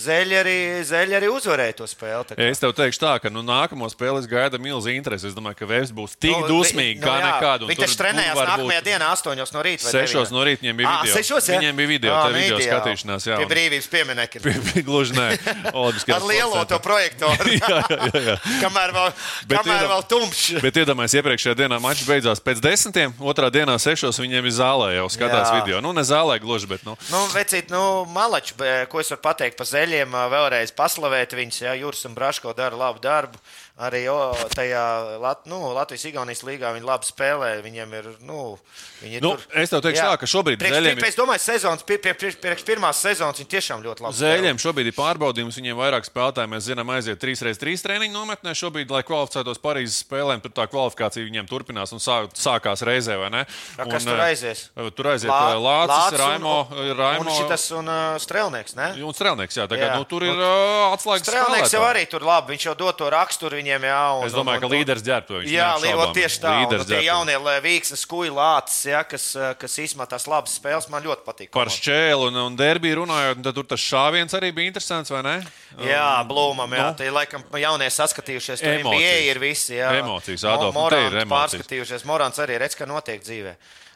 zeļi arī, zeļi arī uzvarēja to spēli. tā. Es tev teikšu, tā, ka nu, nākamo spēli es gaidu milzīgi interesi. Es domāju, ka Vēs būs tik Nu, nu, dusmīgi, vi- kā jā, nekad. un Viņi taču trenējās nākamajā būt- dienā, 8 no rīta. Vai Sešos no rīta viņiem bija Ā, video. Sešos, jā? Viņiem bija video, Ā, tā nu, video ideāli. skatīšanās, jā, Pie brīvības pieminekļa. Gluži nē, Olimpiskajā Ar lielo to projektoru. jā, jā, jā. kamēr vēl, Bet kamēr iedam- vēl tumšs. Bet iedomājieties, iepriekšējā dienā mačs beidzās pēc desmitiem, otrā dienā sešos viņiem ir zālē jau skatās Jā. video. Nu, ne zālē gluži, bet. Nu, Nu, vecīt, nu, malači, ko es varu pateikt par zeļiem, vēlreiz paslavēt viņus. Jā, Juris un Braško dara labu darbu. Arī o, tajā Lat, nu, Latvijas-Igaunijas līgā viņi labi spēlē. Viņiem ir, nu, viņi ir Nu, tur. es tev teikšu Jā. tā, ka šobrīd priekš, zeļiem priekš, Es domāju, sezonas, pie- pie- priekš, priekš pirmās sezonas viņi tiešām ļoti labi Zēļiem šobrīd ir pārbaudījums, viņiem vairāk spēlētāji, mēs zinām, aiziet 3x3 treniņu nometnē. Šobrīd, lai kvalificētos Parīzes spēlēm, tur tā kvalifikācija viņiem turpinās un sā, sākās reizē, vai ne? A, kas Un, tur eh, aizies? Tur aiziet Lā- Lā, Lācis, un- Raimo, Un Raimo šitas un uh, Strelnieks, ne? un Strelnieks. Jā, tā kā, Jā. nu, tur ir uh, atslēgas Strelnieks jau spēlētāji. arī tur labi. Viņš jau dod to raksturu viņiem, jā. Un, Es domāju, ka un- un- līderis ģērbtu viņš. Jā. Līva, tieši tā. Līderis tie jaunie vīksnes, skuji lācis, ja, kas, eh, kas īstenībā tās labas spēles man ļoti patīk. Par šķēlu un, un derbiju runājot, tad tur tas šāviens arī bija interesants, vai ne? Jā, blūmam, jā. nu. Tie laikam jaunie saskatījušies. Tur. NBA ir visi. Jā. Emocijas, Mo- Adolf, Morants emocijas. Pārskatījušies. Morants arī redz, ka notiek dzīvē.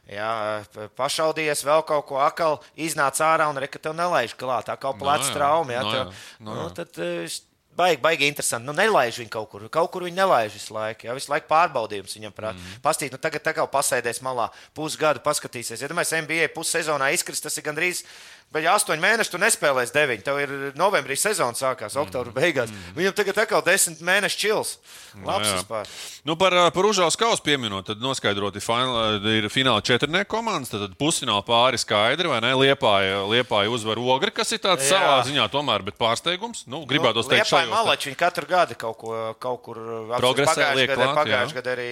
Jā, p- pašaudījies vēl kaut ko akal, iznāca ārā un reka tev nelaiž klāt. Tā kā pleca jā, trauma. Jā, no tev, jā, no nu, jā. tad, eh, Baigi, baigi interesanti. Nu, nelaiž viņu kaut kur. Kaut kur viņi nelaiž visu laiku. Jā, visu laiku pārbaudījums viņam prāt. Mm. Pastīt, nu, tagad tā kā pasēdēs malā, pusgadu paskatīsies. Ja domājies, NBA pussezonā izkrist, tas ir gandrīz. Bet ja astoņi mēneši tu nespēlēsi deviņi. Tev ir novembrī sezona sākās, oktobra beigās. Viņam tagad atkal desmit mēneši čils. Labs jā. vispār. Nu, par, par Užāus kausu pieminot, tad noskaidroti fināla, ir fināla četrnieku komandas, tad pusfināla pāri skaidri, vai ne? Liepāja, liepāja uzvar ogri, kas ir tāds Jā. savā ziņā tomēr, bet pārsteigums. Nu, gribētu teikt, Liepāja šajos te- malači, viņi katru gadu kaut, ko, kaut kur Progresē, pagājušajā gadā, arī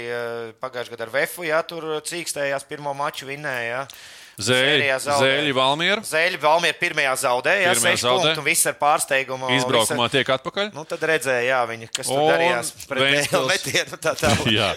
pagājušajā gadā ar Vefu, jā, tur cīkstējās pirmo maču vinnēja. jā. Zēļi, zēļi Valmiera. Zēļi Valmiera pirmajā zaudēja, jā, Pirmajā 6 zaudē. punkti un viss ar pārsteigumu. Izbraukumā Visa, tiek atpakaļ. nu, tad redzēja, jā, viņi, kas tur darījās pret Ventspils. Dēlu metienu. Tā, tā. Jā,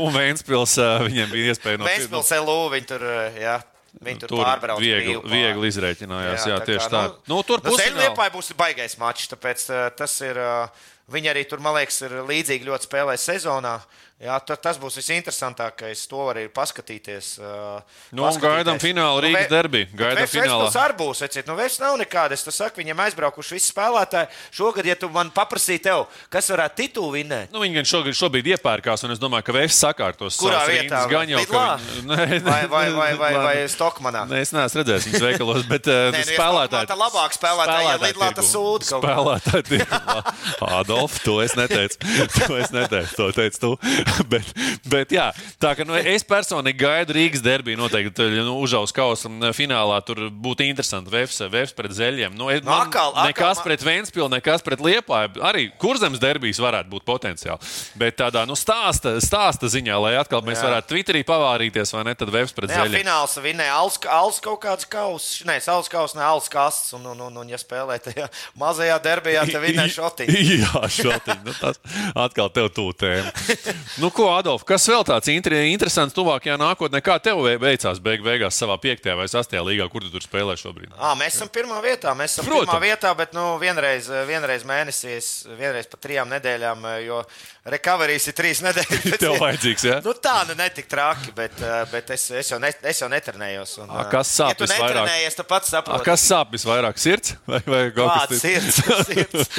un Vēnspils viņiem bija iespēja no Ventspils LU, viņi tur, jā, viņi tur, Tur pārbrauc. viegli, brīvu viegli izrēķinājās. Jā, jā tā tieši kā, tā. Nu, tur nu, pusfinālā. Būs baigais mačs, tāpēc uh, tas ir. Uh, Viņi arī tur, man liekas, ir līdzīgi ļoti spēlē sezonā. Jā, ta- tas būs visinteresantākais. To var arī paskatīties. Uh, Nu, un gaidām finālu Rīgas derbī. Gaidām finālā. Tas arī būs. Eciet, nu, Vēsts nav nekāda. Es saku, viņiem aizbraukuši visi spēlētāji. Šogad, ja tu man paprasītu, tev, kas varētu titulu vinnēt, Nu, viņi gan šogad, šobrīd iepērkās, un es domāju, ka Vēsts sakārtos Kurā vietā? Gan jau, Lidlā? viņi- vai, vai, vai, vai, vai. Stokmanā? Nē, es neesmu redzējis viņas veikalos, bet uh, Nē, nu, spēlētāji. Tā labāk spēlētāji, ja Lidlā tas ko. Spēlētāji. Adolf, to es neteicu. To es neteicu, to teici tu. bet, bet jā, tā ka nu, es personīgi gaidu Rīgas derbiju. Noteikti nu, užaus kausa finālā tur būtu interesanti. Vēfs, vēfs pret zeļiem. Nu, es- Nu, man atkal- atkal nekas pret Vēnspili, nekas pret Liepāju. Arī kurzems derbijas varētu būt potenciāli. Bet tādā nu, stāsta, stāsta ziņā, lai atkal mēs Jā. varētu Twitterī pavārīties, vai ne? Tad Vēfs pret Jā, zeļiem. fināls vinnēja Alus, Alus kaut kāds kauss. Nē, Alus kauss, ne Alus kasts. Un, un, un, un ja spēlē tajā mazajā derbijā, tad vinnēja šotiņu. Jā, šotiņi. Nu, tas atkal tev tūlīt tēma. Nu, ko, Adolf, kas vēl tāds inter- interesants tuvākajā nākotnē? Kā tev ve- veicās beig beigās savā 5. vai 6. līgā, kur tu tur spēlē šobrīd? À, mēs esam pirmā vietā. Mēs esam Protams. pirmā vietā, bet nu, vienreiz, vienreiz mēnesī, es- vienreiz pa trijām nedēļām, jo recoveries ir trīs nedēļas. Tev vajadzīgs, ja? Nu, tā nu netik traki, bet, eh, bet es, es, jau ne, es jau netrenējos. Un, A, eh, kas sāp ja tu visvairāk? tad pats A, saproti. kas sāp visvairāk? Sirds vai, vai kaut Kāds kas sirds, sirds.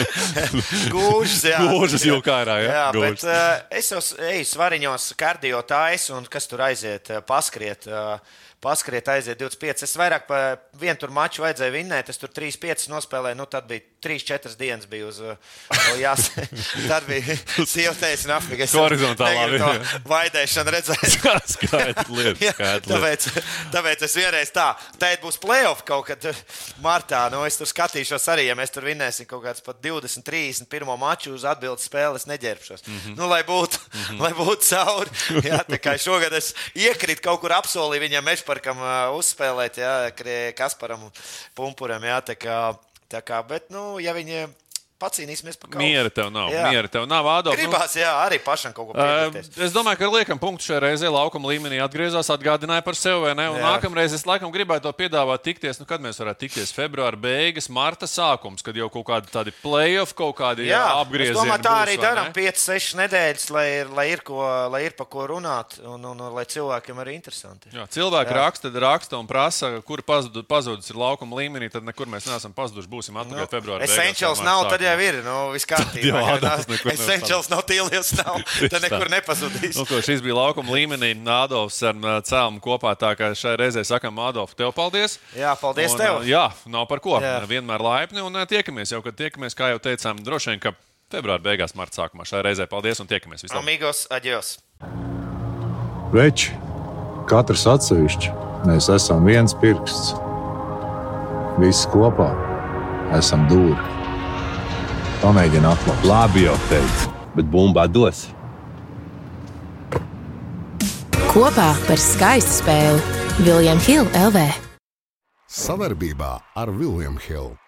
Gūžas, jā. Gūžas jūka ārā, jā? Jā, Gūžas. bet uh, es jau eju svariņos, kardio taisu, un kas tur aiziet, uh, paskriet. Uh, Paskriet, aiziet 25. Es vairāk par vienu tur maču vajadzēja vinnēt. Es tur 3-5 nospēlēju. Nu, tad bija 3-4 dienas. Bija uz, uh, jās, tad bija sievietes un. Horizontālā vaidēšanu redzēt. Skaidrs lietas, Jā, skaidrs lietas. tāpēc, tāpēc es vienreiz tā, teikt, būs playoff kaut kad eh, martā. Nu, es tur skatīšos arī, ja mēs tur vinnēsim kaut kāds pat 20, 30 pirmo maču uz atbildes spēles, neģērbšos. Mm. -hmm. nu, lai būtu, mm -hmm. lai būtu cauri. Jā, tā kā šogad es iekritu kaut kur apsolīju viņam mešparkam uh, uzspēlēt, jā, Kasparam Pumpuram. Jā, tā kā, tā kā, bet, nu, ja viņi pacīnīsimies par kaut ko. Miera tev nav. Jā. Miera tev nav. Adolf, nu, Gribās, jā, arī pašam kaut ko Uh, piedalīties. es domāju, ka liekam punktu šajā reizē laukuma līmenī atgriezās, atgādināja par sevi. vai ne? Un Jā. nākamreiz es laikam gribētu to piedāvāt tikties. Nu, kad mēs varētu tikties? Februāra beigas, marta sākums, kad jau kaut kādi tādi playoff, kaut kādi Jā, apgriezieni. es domāju, tā būs, arī vai darām ne? 5, 6 nedēļas, lai ir, lai ir, ko, lai ir pa ko runāt un, un, un lai cilvēkiem arī interesanti. Jā, cilvēki Jā. Jā. raksta, raksta un prasa, kur pazudu- pazudis ir laukuma līmenī. Tad nekur mēs neesam pazuduši. Būsim atpakaļ nu, februārī. Essentials nav, tad jau ir. Nu, viss kārtībā. Essentials nav tīlies, nav. Tad nekur nepazudīs. Nu, ko, šis bija laukuma līmenī. Adolfs ar uh, cēlumu kopā. Tā kā šai reizē sakām, Adolf, tev paldies. Jā, paldies un, tev. uh, Jā, nav par ko. Jā. Vienmēr laipni un uh, tiekamies. Jau kad tiekamies, kā jau teicām, droši vien, ka februāra beigās, marta sākumā šai reizē paldies un tiekamies. Vislabāk. Amigos, adios. Veči, katrs atsevišķi, mēs esam viens pirksts. Visi kopā esam dūri. Pamēģini atklāt. Labi jau teicu, bet bumbā dos. Kopā par skaistu spēli Viljams Hilde LV. Savarbībā ar Vilnius Hilu.